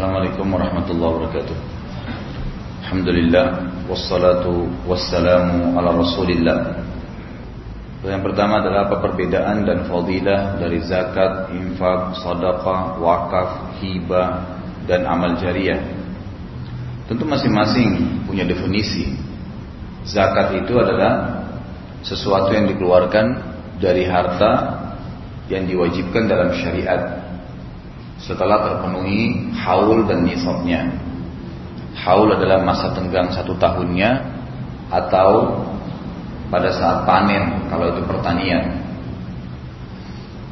Assalamualaikum warahmatullahi wabarakatuh. Alhamdulillah Wassalatu wassalamu ala rasulillah. Yang pertama adalah apa perbedaan dan fadilah dari zakat, infak, sadaqah, wakaf, hibah, dan amal jariah. Tentu masing-masing punya definisi. Zakat itu adalah sesuatu yang dikeluarkan dari harta yang diwajibkan dalam syariat setelah terpenuhi haul dan nisabnya. Haul adalah masa tenggang satu tahunnya atau pada saat panen kalau itu pertanian.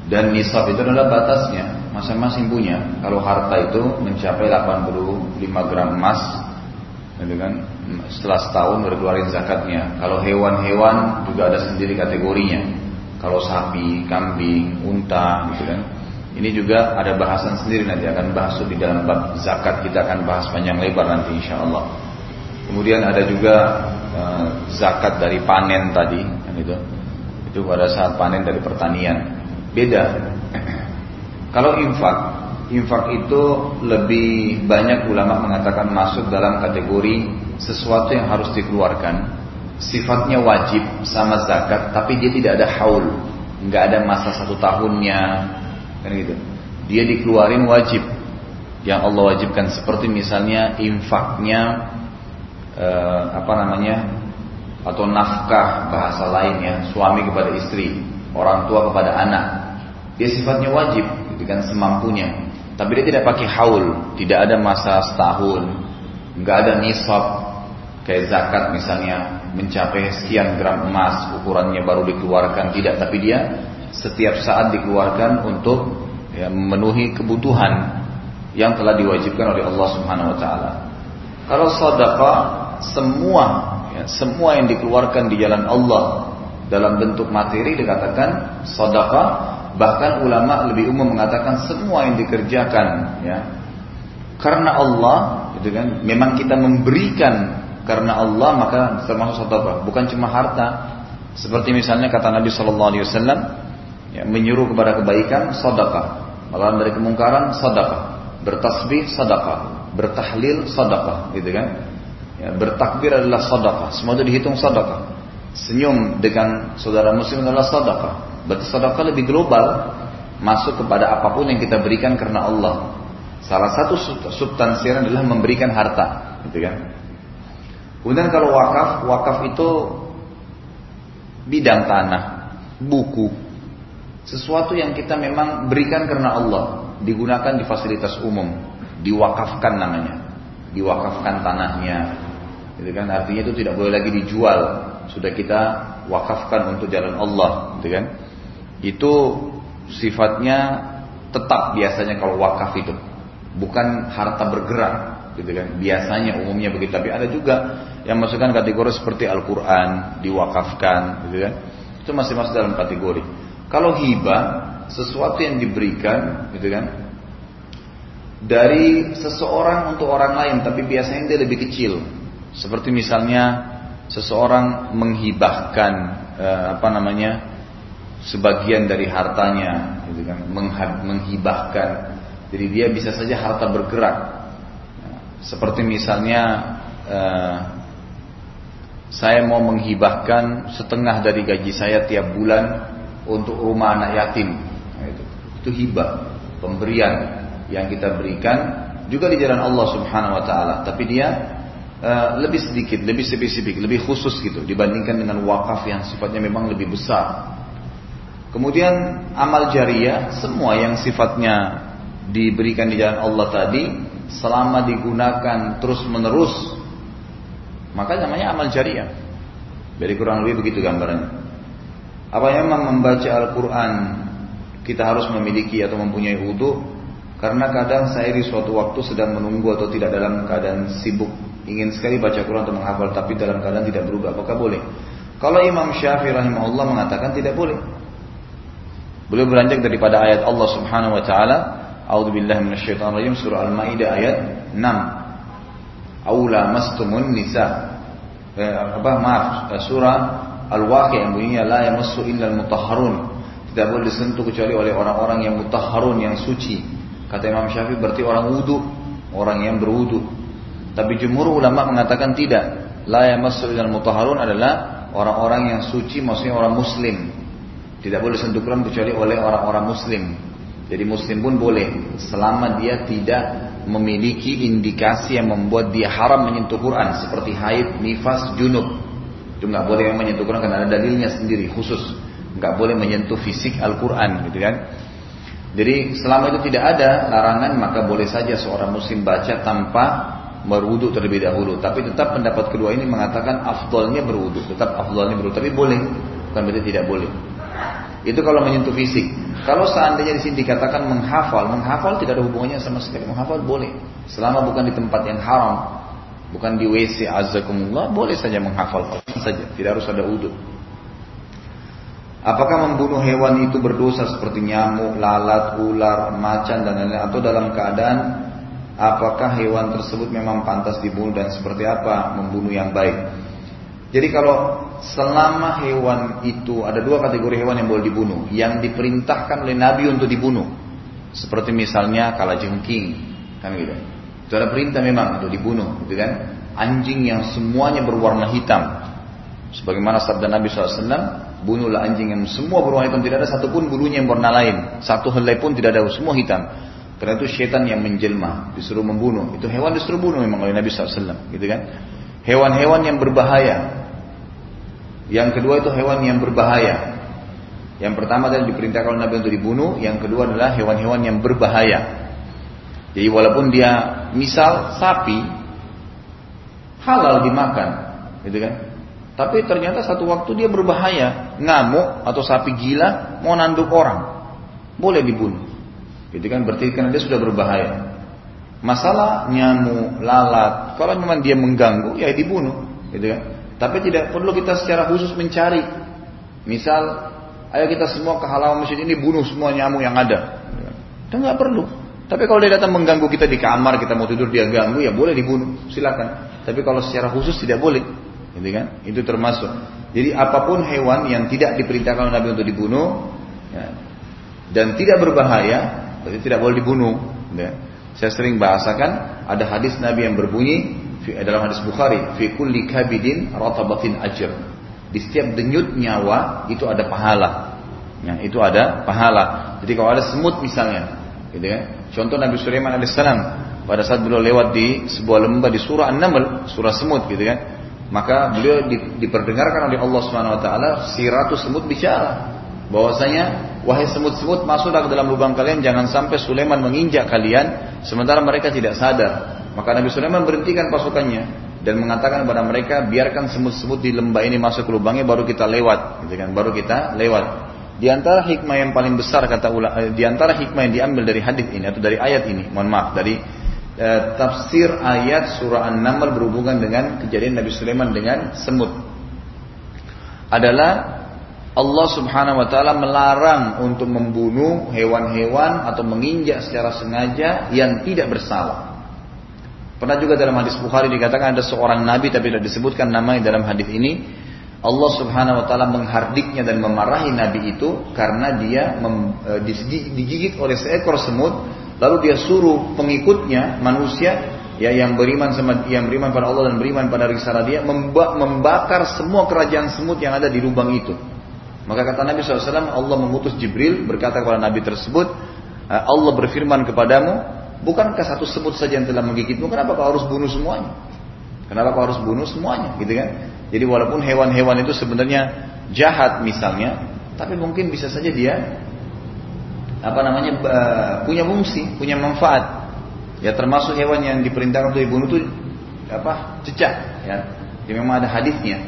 Dan nisab itu adalah batasnya, masing-masing punya. Kalau harta itu mencapai 85 gram emas, gitu kan? Setelah setahun baru keluarin zakatnya. Kalau hewan-hewan juga ada sendiri kategorinya. Kalau sapi, kambing, unta, gitu kan? Ini juga ada bahasan sendiri nanti akan bahas di dalam bab zakat kita akan bahas panjang lebar nanti insya Allah. Kemudian ada juga uh, zakat dari panen tadi, kan itu. Itu pada saat panen dari pertanian. Beda. Kalau infak, infak itu lebih banyak ulama mengatakan masuk dalam kategori sesuatu yang harus dikeluarkan. Sifatnya wajib sama zakat, tapi dia tidak ada haul, nggak ada masa satu tahunnya, kan gitu. Dia dikeluarin wajib yang Allah wajibkan seperti misalnya infaknya eh, apa namanya atau nafkah bahasa lainnya suami kepada istri, orang tua kepada anak. Dia sifatnya wajib, gitu kan semampunya. Tapi dia tidak pakai haul, tidak ada masa setahun, nggak ada nisab kayak zakat misalnya mencapai sekian gram emas ukurannya baru dikeluarkan tidak, tapi dia setiap saat dikeluarkan untuk ya, memenuhi kebutuhan yang telah diwajibkan oleh Allah Subhanahu wa taala. Kalau sedekah semua ya, semua yang dikeluarkan di jalan Allah dalam bentuk materi dikatakan sedekah. Bahkan ulama lebih umum mengatakan semua yang dikerjakan ya karena Allah gitu kan memang kita memberikan karena Allah maka termasuk sedekah. Bukan cuma harta. Seperti misalnya kata Nabi Shallallahu Alaihi Wasallam ya, menyuruh kepada kebaikan sedekah melarang dari kemungkaran sedekah bertasbih sedekah bertahlil sedekah gitu kan? Ya, bertakbir adalah sedekah semua itu dihitung sedekah senyum dengan saudara muslim adalah sedekah berarti sedekah lebih global masuk kepada apa pun yang kita berikan karena Allah. Salah satu substansinya adalah memberikan harta. Gitu kan? Kemudian kalau wakaf wakaf itu bidang tanah buku sesuatu yang kita memang berikan karena Allah, digunakan di fasilitas umum, diwakafkan namanya, diwakafkan tanahnya. Gitu kan? Artinya itu tidak boleh lagi dijual, sudah kita wakafkan untuk jalan Allah, gitu kan? Itu sifatnya tetap biasanya kalau wakaf itu, bukan harta bergerak, gitu kan? Biasanya umumnya begitu, tapi ada juga yang masukkan kategori seperti Al-Quran diwakafkan, gitu kan? Itu masih masuk dalam kategori. Kalau hibah sesuatu yang diberikan, gitu kan, dari seseorang untuk orang lain, tapi biasanya dia lebih kecil. Seperti misalnya seseorang menghibahkan eh, apa namanya sebagian dari hartanya, gitu kan, menghibahkan. Jadi dia bisa saja harta bergerak. Seperti misalnya eh, saya mau menghibahkan setengah dari gaji saya tiap bulan untuk rumah anak yatim. Nah, itu. itu hibah, pemberian yang kita berikan juga di jalan Allah Subhanahu wa taala, tapi dia uh, lebih sedikit, lebih spesifik, lebih khusus gitu dibandingkan dengan wakaf yang sifatnya memang lebih besar. Kemudian amal jariah semua yang sifatnya diberikan di jalan Allah tadi selama digunakan terus menerus maka namanya amal jariah. Jadi kurang lebih begitu gambarannya. Apa memang membaca Al-Quran kita harus memiliki atau mempunyai wudhu? Karena kadang saya di suatu waktu sedang menunggu atau tidak dalam keadaan sibuk ingin sekali baca Quran atau menghafal tapi dalam keadaan tidak berubah apakah boleh? Kalau Imam Syafi'i rahimahullah mengatakan tidak boleh. Beliau beranjak daripada ayat Allah Subhanahu wa taala, A'udzu billahi minasyaitonir rajim surah Al-Maidah ayat 6. Aula mastumun nisa. Eh, apa maaf, eh, surah Al-Waqi yang bunyinya la yamassu illa al-mutahharun. Tidak boleh disentuh kecuali oleh orang-orang yang mutahharun, yang suci. Kata Imam Syafi'i berarti orang wudu. orang yang berwudu. Tapi jumhur ulama mengatakan tidak. La yamassu ilal mutahharun adalah orang-orang yang suci maksudnya orang muslim. Tidak boleh sentuh Quran kecuali oleh orang-orang muslim. Jadi muslim pun boleh selama dia tidak memiliki indikasi yang membuat dia haram menyentuh Quran seperti haid, nifas, junub. Itu nggak boleh yang menyentuh Quran karena ada dalilnya sendiri khusus. Nggak boleh menyentuh fisik Al-Quran gitu kan. Jadi selama itu tidak ada larangan maka boleh saja seorang muslim baca tanpa berwudu terlebih dahulu. Tapi tetap pendapat kedua ini mengatakan afdolnya berwudu. Tetap afdolnya berwudu. Tapi boleh. Bukan berarti tidak boleh. Itu kalau menyentuh fisik. Kalau seandainya di sini dikatakan menghafal, menghafal tidak ada hubungannya sama sekali. Menghafal boleh, selama bukan di tempat yang haram, bukan di WC azakumullah, boleh saja menghafal saja, tidak harus ada udut. Apakah membunuh hewan itu berdosa seperti nyamuk, lalat, ular, macan dan lain-lain atau dalam keadaan apakah hewan tersebut memang pantas dibunuh dan seperti apa membunuh yang baik? Jadi kalau selama hewan itu ada dua kategori hewan yang boleh dibunuh, yang diperintahkan oleh Nabi untuk dibunuh, seperti misalnya kalajengking, kan gitu. Itu ada perintah memang untuk dibunuh, gitu kan? Anjing yang semuanya berwarna hitam, sebagaimana sabda Nabi SAW, bunuhlah anjing yang semua berwarna hitam, tidak ada satupun bulunya yang warna lain, satu helai pun tidak ada, semua hitam. Karena itu setan yang menjelma, disuruh membunuh. Itu hewan disuruh bunuh memang oleh Nabi SAW, gitu kan? Hewan-hewan yang berbahaya. Yang kedua itu hewan yang berbahaya. Yang pertama adalah diperintahkan oleh Nabi untuk dibunuh. Yang kedua adalah hewan-hewan yang berbahaya. Jadi walaupun dia misal sapi halal dimakan, gitu kan? Tapi ternyata satu waktu dia berbahaya, ngamuk atau sapi gila mau nanduk orang, boleh dibunuh. Gitu kan? Berarti karena dia sudah berbahaya. Masalah nyamuk, lalat, kalau memang dia mengganggu, ya dibunuh, gitu kan? Tapi tidak perlu kita secara khusus mencari. Misal, ayo kita semua ke halaman masjid ini bunuh semua nyamuk yang ada. Kita nggak perlu. Tapi kalau dia datang mengganggu kita di kamar, kita mau tidur dia ganggu, ya boleh dibunuh, silakan. Tapi kalau secara khusus tidak boleh, gitu kan? Itu termasuk. Jadi apa pun hewan yang tidak diperintahkan oleh Nabi untuk dibunuh ya, dan tidak berbahaya, berarti tidak boleh dibunuh. Ya. Saya sering bahasakan ada hadis Nabi yang berbunyi dalam hadis Bukhari, fi kulli kabidin ratabatin ajr. Di setiap denyut nyawa itu ada pahala. Ya, itu ada pahala. Jadi kalau ada semut misalnya, gitu ya. Contoh Nabi Sulaiman alaihissalam pada saat beliau lewat di sebuah lembah di surah An-Naml, surah semut gitu kan. Maka beliau di, diperdengarkan oleh Allah Subhanahu wa taala si ratu semut bicara bahwasanya wahai semut-semut masuklah ke dalam lubang kalian jangan sampai Sulaiman menginjak kalian sementara mereka tidak sadar maka Nabi Sulaiman berhentikan pasukannya dan mengatakan kepada mereka biarkan semut-semut di lembah ini masuk ke lubangnya baru kita lewat gitu kan baru kita lewat di antara hikmah yang paling besar kata ulama di antara hikmah yang diambil dari hadis ini atau dari ayat ini mohon maaf dari eh, tafsir ayat surah An-Naml berhubungan dengan kejadian Nabi Sulaiman dengan semut adalah Allah subhanahu wa ta'ala melarang untuk membunuh hewan-hewan atau menginjak secara sengaja yang tidak bersalah. Pernah juga dalam hadis Bukhari dikatakan ada seorang nabi tapi tidak disebutkan namanya dalam hadis ini. Allah subhanahu wa ta'ala menghardiknya dan memarahi nabi itu karena dia mem, e, digigit oleh seekor semut. Lalu dia suruh pengikutnya manusia ya yang beriman sama yang beriman pada Allah dan beriman pada risalah dia membakar semua kerajaan semut yang ada di lubang itu. Maka kata Nabi SAW, Allah mengutus Jibril berkata kepada Nabi tersebut, eh, Allah berfirman kepadamu, bukankah satu semut saja yang telah menggigitmu? Kenapa kau harus bunuh semuanya? Kenapa kau harus bunuh semuanya? Gitu kan? Jadi walaupun hewan-hewan itu sebenarnya jahat misalnya, tapi mungkin bisa saja dia apa namanya punya fungsi, punya manfaat. Ya termasuk hewan yang diperintahkan untuk dibunuh itu apa? cecak. Ya, Jadi memang ada hadisnya.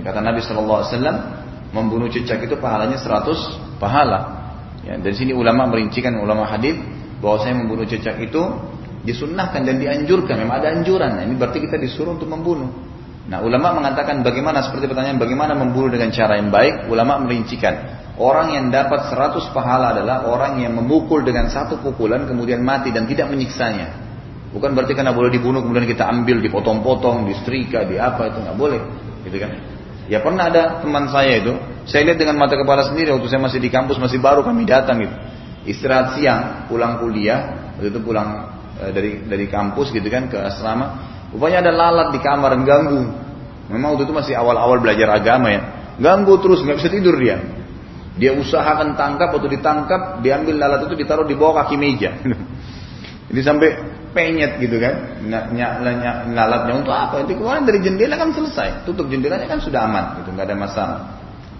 Kata Nabi Shallallahu Alaihi Wasallam, membunuh cicak itu pahalanya 100 pahala. Ya, dari sini ulama merincikan ulama hadis bahwa saya membunuh cicak itu disunnahkan dan dianjurkan. Memang ada anjuran. Nah, ini berarti kita disuruh untuk membunuh. Nah, ulama mengatakan bagaimana seperti pertanyaan bagaimana membunuh dengan cara yang baik? Ulama merincikan. Orang yang dapat 100 pahala adalah orang yang memukul dengan satu pukulan kemudian mati dan tidak menyiksanya. Bukan berarti karena boleh dibunuh kemudian kita ambil dipotong-potong, disetrika, di apa itu nggak boleh, gitu kan? Ya pernah ada teman saya itu, saya lihat dengan mata kepala sendiri waktu saya masih di kampus masih baru kami datang gitu. Istirahat siang, pulang kuliah, waktu itu pulang dari dari kampus gitu kan ke asrama. Rupanya ada lalat di kamar ganggu. Memang waktu itu masih awal-awal belajar agama ya. Ganggu terus nggak bisa tidur dia. Dia usahakan tangkap atau ditangkap, diambil lalat itu ditaruh di bawah kaki meja. Jadi sampai penyet gitu kan, nyala lalatnya untuk apa? Itu keluar dari jendela kan selesai, tutup jendelanya kan sudah aman, gitu nggak ada masalah.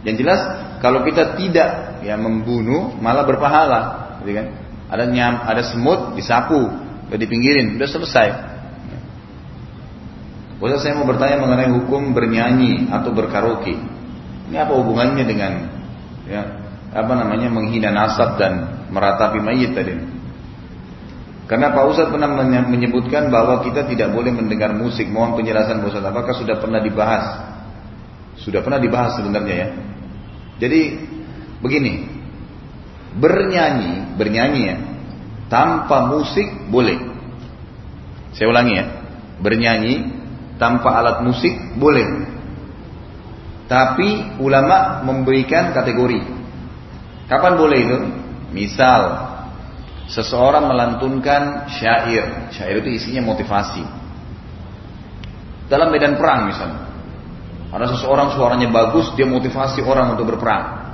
Yang jelas kalau kita tidak ya membunuh malah berpahala, gitu kan? Ada nyam, ada semut disapu, udah dipinggirin, udah selesai. Ustaz saya mau bertanya mengenai hukum bernyanyi atau berkaraoke. Ini apa hubungannya dengan ya apa namanya menghina nasab dan meratapi mayit tadi? Karena Pak Ustaz pernah menyebutkan bahwa kita tidak boleh mendengar musik. Mohon penjelasan Pak Ustaz. Apakah sudah pernah dibahas? Sudah pernah dibahas sebenarnya ya. Jadi begini, bernyanyi, bernyanyi ya, tanpa musik boleh. Saya ulangi ya, bernyanyi tanpa alat musik boleh. Tapi ulama memberikan kategori. Kapan boleh itu? Misal Seseorang melantunkan syair. Syair itu isinya motivasi. Dalam medan perang misalnya. Ada seseorang suaranya bagus, dia motivasi orang untuk berperang.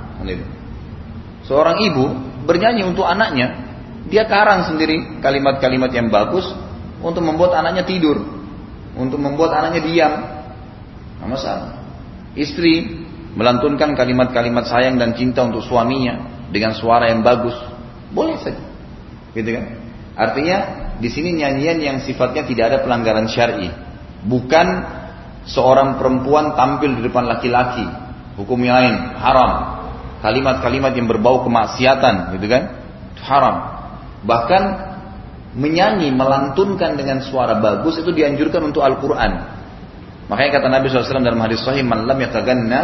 Seorang ibu bernyanyi untuk anaknya. Dia karang sendiri kalimat-kalimat yang bagus untuk membuat anaknya tidur. Untuk membuat anaknya diam. Nah, masalah. Istri melantunkan kalimat-kalimat sayang dan cinta untuk suaminya dengan suara yang bagus. Boleh saja. Gitu kan? Artinya di sini nyanyian yang sifatnya tidak ada pelanggaran syar'i. Bukan seorang perempuan tampil di depan laki-laki. Hukum yang lain haram. Kalimat-kalimat yang berbau kemaksiatan, gitu kan? Haram. Bahkan menyanyi, melantunkan dengan suara bagus itu dianjurkan untuk Al-Quran. Makanya kata Nabi SAW dalam hadis sahih, "Man lam yataganna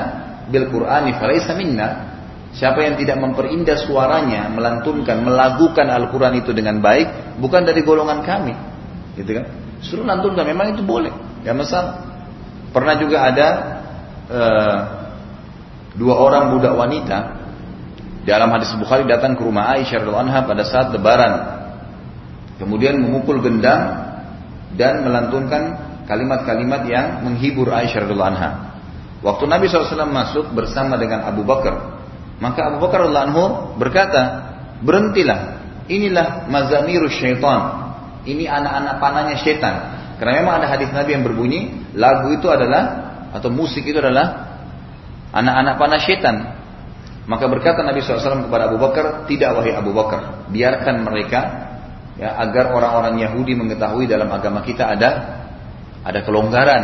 bil Qur'ani falaysa minna." Siapa yang tidak memperindah suaranya, melantunkan, melagukan Al-Quran itu dengan baik, bukan dari golongan kami. Gitu kan? Suruh lantunkan, memang itu boleh. Ya masalah. Pernah juga ada uh, dua orang budak wanita dalam hadis Bukhari datang ke rumah Aisyah radhiallahu anha pada saat lebaran. Kemudian memukul gendang dan melantunkan kalimat-kalimat yang menghibur Aisyah radhiallahu anha. Waktu Nabi SAW masuk bersama dengan Abu Bakar maka Abu Bakar anhu berkata, berhentilah. Inilah mazamirus syaitan. Ini anak-anak panahnya syaitan. Karena memang ada hadis Nabi yang berbunyi, lagu itu adalah atau musik itu adalah anak-anak panah syaitan. Maka berkata Nabi SAW kepada Abu Bakar, tidak wahai Abu Bakar, biarkan mereka ya agar orang-orang Yahudi mengetahui dalam agama kita ada ada kelonggaran,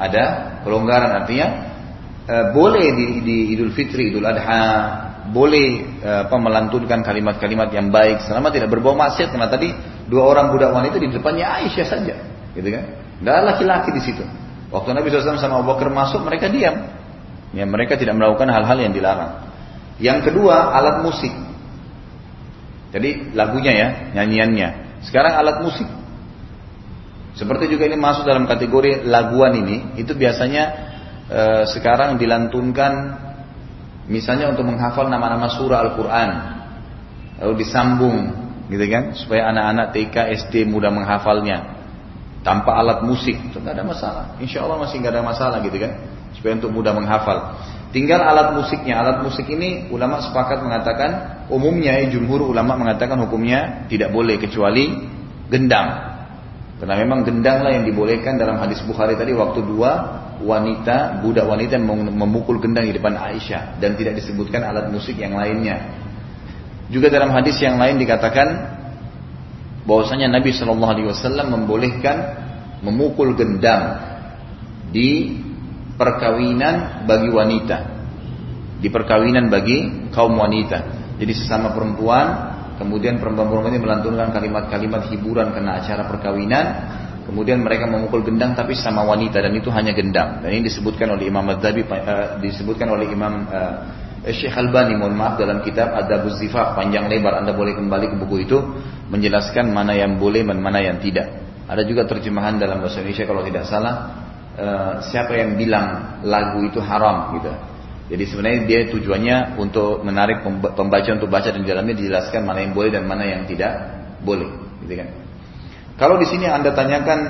ada kelonggaran artinya Eh, boleh di, di Idul Fitri, Idul Adha, boleh uh, apa melantunkan kalimat-kalimat yang baik selama tidak berbau maksiat karena tadi dua orang budak wanita di depannya Aisyah saja, gitu kan? Tidak laki-laki di situ. Waktu Nabi SAW sama Abu Bakar masuk, mereka diam. Ya, mereka tidak melakukan hal-hal yang dilarang. Yang kedua, alat musik. Jadi lagunya ya, nyanyiannya. Sekarang alat musik. Seperti juga ini masuk dalam kategori laguan ini, itu biasanya e, sekarang dilantunkan misalnya untuk menghafal nama-nama surah Al-Quran. Lalu disambung gitu kan? Supaya anak-anak TK SD mudah menghafalnya. Tanpa alat musik. Itu ada masalah. Insya Allah masih nggak ada masalah gitu kan? Supaya untuk mudah menghafal tinggal alat musiknya alat musik ini ulama sepakat mengatakan umumnya jumhur ulama mengatakan hukumnya tidak boleh kecuali gendang karena memang gendang lah yang dibolehkan dalam hadis Bukhari tadi waktu dua wanita, budak wanita yang memukul gendang di depan Aisyah dan tidak disebutkan alat musik yang lainnya. Juga dalam hadis yang lain dikatakan bahwasanya Nabi Shallallahu Alaihi Wasallam membolehkan memukul gendang di perkawinan bagi wanita, di perkawinan bagi kaum wanita. Jadi sesama perempuan, kemudian perempuan-perempuan ini melantunkan kalimat-kalimat hiburan karena acara perkawinan, Kemudian mereka memukul gendang tapi sama wanita dan itu hanya gendang. Dan ini disebutkan oleh Imam Madhabi, uh, eh, disebutkan oleh Imam uh, Syekh Albani mohon maaf dalam kitab Adabuz Zifaf panjang lebar Anda boleh kembali ke buku itu menjelaskan mana yang boleh dan mana yang tidak. Ada juga terjemahan dalam bahasa Indonesia kalau tidak salah uh, siapa yang bilang lagu itu haram gitu. Jadi sebenarnya dia tujuannya untuk menarik pembaca untuk baca dan dalamnya dijelaskan mana yang boleh dan mana yang tidak boleh, gitu kan. Kalau di sini Anda tanyakan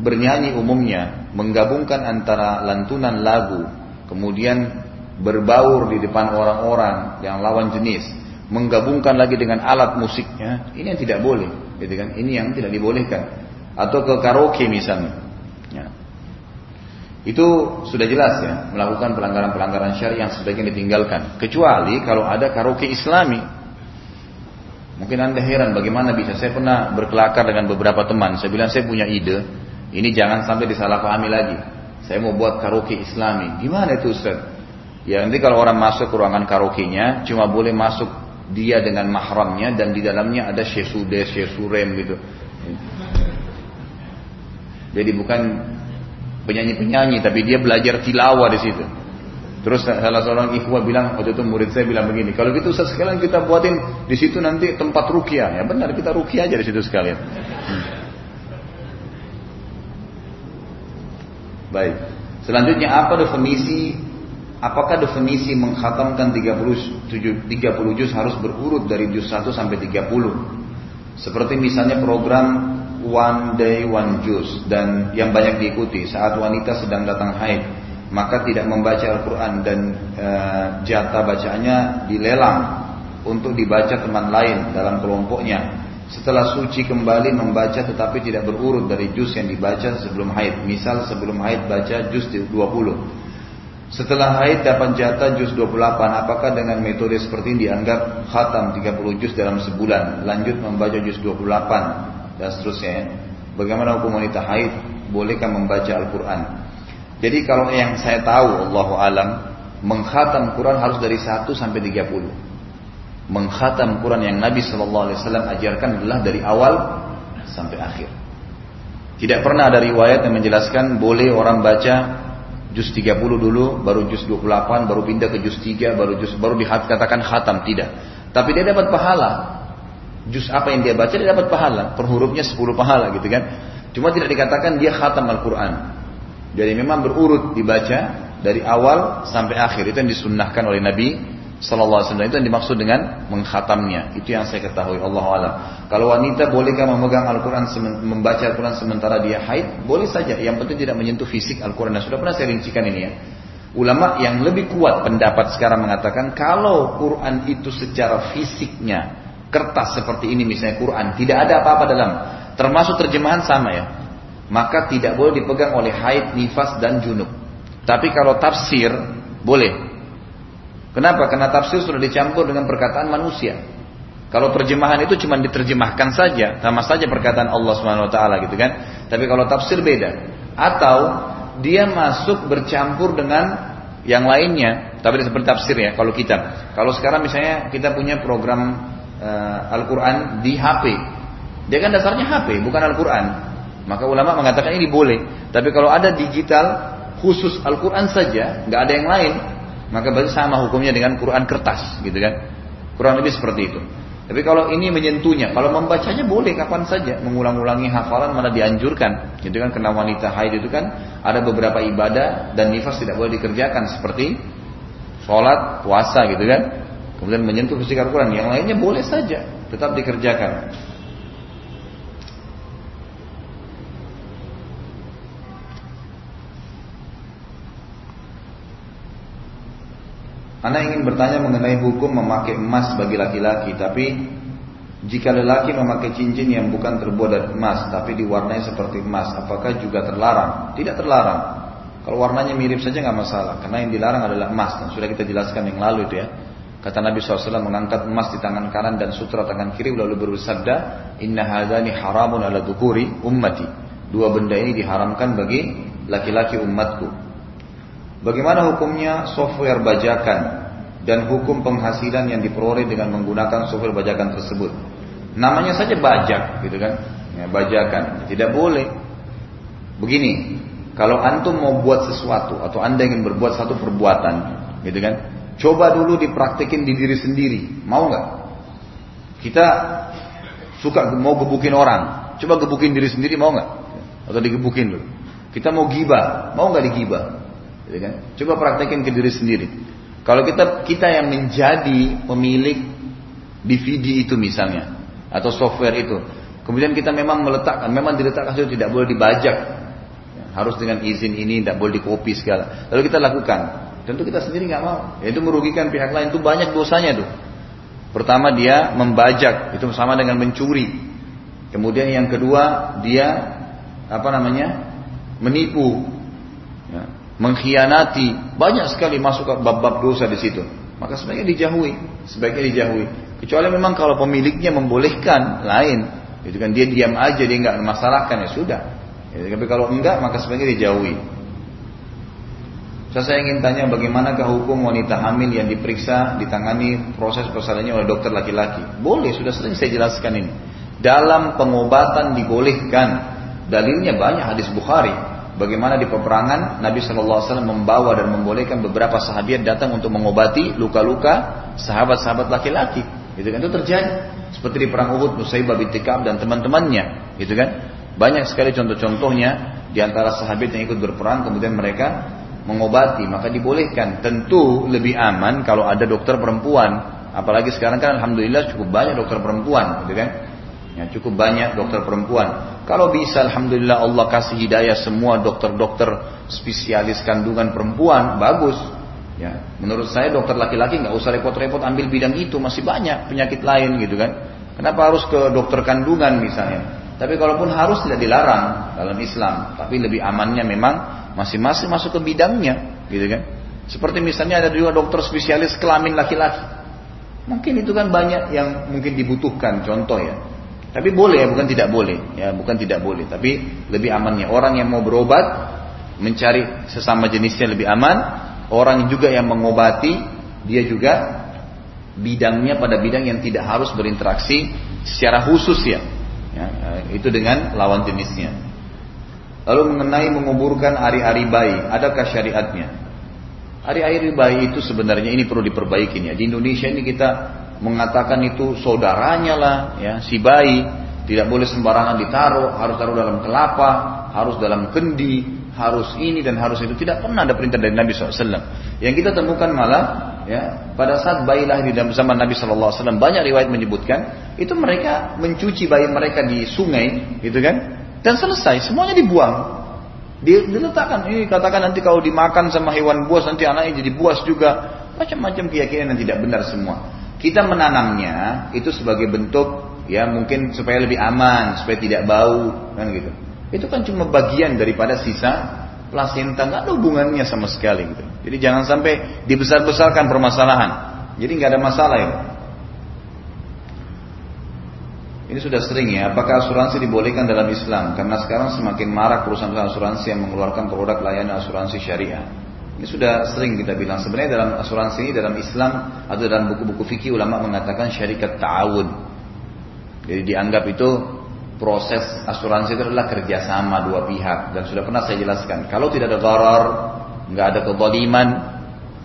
bernyanyi umumnya, menggabungkan antara lantunan lagu, kemudian berbaur di depan orang-orang yang lawan jenis, menggabungkan lagi dengan alat musiknya, ini yang tidak boleh, gitu kan? Ini yang tidak dibolehkan. Atau ke karaoke misalnya. Ya. Itu sudah jelas ya, melakukan pelanggaran-pelanggaran syariah yang sebaiknya ditinggalkan. Kecuali kalau ada karaoke islami, Mungkin anda heran bagaimana bisa. Saya pernah berkelakar dengan beberapa teman. Saya bilang saya punya ide. Ini jangan sampai disalahpahami lagi. Saya mau buat karaoke islami. Gimana itu Ustaz? Ya nanti kalau orang masuk ke ruangan karaoke-nya. Cuma boleh masuk dia dengan mahramnya. Dan di dalamnya ada syesude, syesurem gitu. Jadi bukan penyanyi-penyanyi. Tapi dia belajar tilawah di situ. Terus salah seorang ikhwah bilang waktu itu murid saya bilang begini, kalau gitu Ustaz sekalian kita buatin di situ nanti tempat rukia. Ya benar kita rukia aja di situ sekalian. Hmm. Baik. Selanjutnya apa definisi apakah definisi menghatamkan 30 30 juz harus berurut dari juz 1 sampai 30? Seperti misalnya program One Day One Juz dan yang banyak diikuti saat wanita sedang datang haid maka tidak membaca Al-Quran dan e, jatah bacaannya dilelang untuk dibaca teman lain dalam kelompoknya. Setelah suci kembali membaca tetapi tidak berurut dari juz yang dibaca sebelum haid. Misal sebelum haid baca juz 20. Setelah haid dapat jatah juz 28. Apakah dengan metode seperti ini dianggap khatam 30 juz dalam sebulan. Lanjut membaca juz 28 dan seterusnya. Bagaimana hukum wanita haid? Bolehkah membaca Al-Quran? Jadi kalau yang saya tahu Allah alam menghatam Quran harus dari 1 sampai 30. Menghatam Quran yang Nabi Shallallahu Alaihi Wasallam ajarkan adalah dari awal sampai akhir. Tidak pernah ada riwayat yang menjelaskan boleh orang baca juz 30 dulu, baru juz 28, baru pindah ke juz 3, baru juz baru dikatakan khatam tidak. Tapi dia dapat pahala. Juz apa yang dia baca dia dapat pahala. Per hurufnya 10 pahala gitu kan. Cuma tidak dikatakan dia khatam Al-Quran. Jadi memang berurut dibaca dari awal sampai akhir. Itu yang disunnahkan oleh Nabi Sallallahu Alaihi Wasallam. Itu yang dimaksud dengan menghatamnya. Itu yang saya ketahui. Allah alam. Kalau wanita bolehkah memegang Al-Quran, membaca Al-Quran sementara dia haid? Boleh saja. Yang penting tidak menyentuh fisik Al-Quran. Nah, sudah pernah saya rincikan ini ya. Ulama yang lebih kuat pendapat sekarang mengatakan kalau Quran itu secara fisiknya kertas seperti ini misalnya Quran tidak ada apa-apa dalam termasuk terjemahan sama ya maka tidak boleh dipegang oleh haid, nifas dan junub. Tapi kalau tafsir boleh. Kenapa? Karena tafsir sudah dicampur dengan perkataan manusia. Kalau terjemahan itu cuma diterjemahkan saja, sama saja perkataan Allah Subhanahu wa taala gitu kan. Tapi kalau tafsir beda. Atau dia masuk bercampur dengan yang lainnya, tapi seperti tafsir ya kalau kita. Kalau sekarang misalnya kita punya program uh, Al-Qur'an di HP. Dia kan dasarnya HP, bukan Al-Qur'an. Maka ulama mengatakan ini boleh. Tapi kalau ada digital khusus Al-Quran saja, nggak ada yang lain, maka berarti sama hukumnya dengan Quran kertas, gitu kan? Kurang lebih seperti itu. Tapi kalau ini menyentuhnya, kalau membacanya boleh kapan saja, mengulang-ulangi hafalan mana dianjurkan, gitu kan? Karena wanita haid itu kan ada beberapa ibadah dan nifas tidak boleh dikerjakan seperti sholat, puasa, gitu kan? Kemudian menyentuh fisik Al-Quran, yang lainnya boleh saja, tetap dikerjakan. Anda ingin bertanya mengenai hukum memakai emas bagi laki-laki, tapi jika lelaki memakai cincin yang bukan terbuat dari emas, tapi diwarnai seperti emas, apakah juga terlarang? Tidak terlarang. Kalau warnanya mirip saja nggak masalah, karena yang dilarang adalah emas. Dan sudah kita jelaskan yang lalu itu ya. Kata Nabi SAW mengangkat emas di tangan kanan dan sutra tangan kiri lalu bersabda, Inna hadani haramun ala dukuri ummati. Dua benda ini diharamkan bagi laki-laki umatku. Bagaimana hukumnya software bajakan dan hukum penghasilan yang diperoleh dengan menggunakan software bajakan tersebut? Namanya saja bajak, gitu kan? Ya, bajakan, tidak boleh. Begini, kalau antum mau buat sesuatu atau anda ingin berbuat satu perbuatan, gitu kan? Coba dulu dipraktekin di diri sendiri, mau nggak? Kita suka mau gebukin orang, coba gebukin diri sendiri mau nggak? Atau digebukin dulu. Kita mau gibah, mau nggak digibah? Gitu kan? Coba praktekin ke diri sendiri. Kalau kita kita yang menjadi pemilik DVD itu misalnya atau software itu, Kemudian kita memang meletakkan, memang diletakkan itu tidak boleh dibajak. Harus dengan izin ini, tidak boleh dikopi segala. Lalu kita lakukan. Tentu kita sendiri nggak mau. Ya, itu merugikan pihak lain. Itu banyak dosanya tuh. Pertama dia membajak, itu sama dengan mencuri. Kemudian yang kedua dia apa namanya menipu, ya, mengkhianati. Banyak sekali masuk bab-bab dosa di situ. Maka sebaiknya dijauhi, sebaiknya dijauhi. Kecuali memang kalau pemiliknya membolehkan, lain. Itu kan dia diam aja dia nggak memasalahkan ya sudah. Ya, tapi kalau enggak maka sebaiknya dijauhi. Saya ingin tanya bagaimanakah hukum wanita hamil yang diperiksa ditangani proses persalinannya oleh dokter laki-laki? Boleh, sudah sering saya jelaskan ini. Dalam pengobatan dibolehkan. Dalilnya banyak hadis Bukhari. Bagaimana di peperangan Nabi Wasallam membawa dan membolehkan beberapa sahabat datang untuk mengobati luka-luka sahabat-sahabat laki-laki. Itu kan itu terjadi. Seperti di perang Uhud, Nusaybah bin Tikab dan teman-temannya, gitu kan? Banyak sekali contoh-contohnya di antara sahabat yang ikut berperang kemudian mereka mengobati, maka dibolehkan. Tentu lebih aman kalau ada dokter perempuan. Apalagi sekarang kan alhamdulillah cukup banyak dokter perempuan, gitu kan? Ya, cukup banyak dokter perempuan. Kalau bisa alhamdulillah Allah kasih hidayah semua dokter-dokter spesialis kandungan perempuan, bagus. Ya, menurut saya dokter laki-laki nggak usah repot-repot ambil bidang itu masih banyak penyakit lain gitu kan. Kenapa harus ke dokter kandungan misalnya? Tapi kalaupun harus tidak dilarang dalam Islam, tapi lebih amannya memang masing-masing masuk ke bidangnya, gitu kan? Seperti misalnya ada juga dokter spesialis kelamin laki-laki. Mungkin itu kan banyak yang mungkin dibutuhkan contoh ya. Tapi boleh ya, bukan tidak boleh. Ya, bukan tidak boleh, tapi lebih amannya orang yang mau berobat mencari sesama jenisnya lebih aman Orang juga yang mengobati, dia juga bidangnya pada bidang yang tidak harus berinteraksi secara khusus ya. Ya itu dengan lawan jenisnya. Lalu mengenai menguburkan hari-hari bayi, adakah syariatnya? Hari-hari bayi itu sebenarnya ini perlu diperbaiki ya. Di Indonesia ini kita mengatakan itu saudaranya lah, ya si bayi tidak boleh sembarangan ditaruh, harus taruh dalam kelapa, harus dalam kendi, harus ini dan harus itu tidak pernah ada perintah dari Nabi SAW. Yang kita temukan malah ya pada saat bayi lahir di zaman Nabi SAW banyak riwayat menyebutkan itu mereka mencuci bayi mereka di sungai gitu kan dan selesai semuanya dibuang. Diletakkan ini katakan nanti kalau dimakan sama hewan buas nanti anaknya jadi buas juga macam-macam keyakinan yang tidak benar semua. Kita menanamnya itu sebagai bentuk ya mungkin supaya lebih aman supaya tidak bau kan gitu. Itu kan cuma bagian daripada sisa plasenta, nggak ada hubungannya sama sekali gitu. Jadi jangan sampai dibesar-besarkan permasalahan. Jadi nggak ada masalah ya. Ini sudah sering ya, apakah asuransi dibolehkan dalam Islam? Karena sekarang semakin marak perusahaan asuransi yang mengeluarkan produk layanan asuransi syariah. Ini sudah sering kita bilang. Sebenarnya dalam asuransi ini dalam Islam atau dalam buku-buku fikih ulama mengatakan syarikat ta'awun. Jadi dianggap itu proses asuransi itu adalah kerjasama dua pihak. Dan sudah pernah saya jelaskan kalau tidak ada gharar nggak ada kezaliman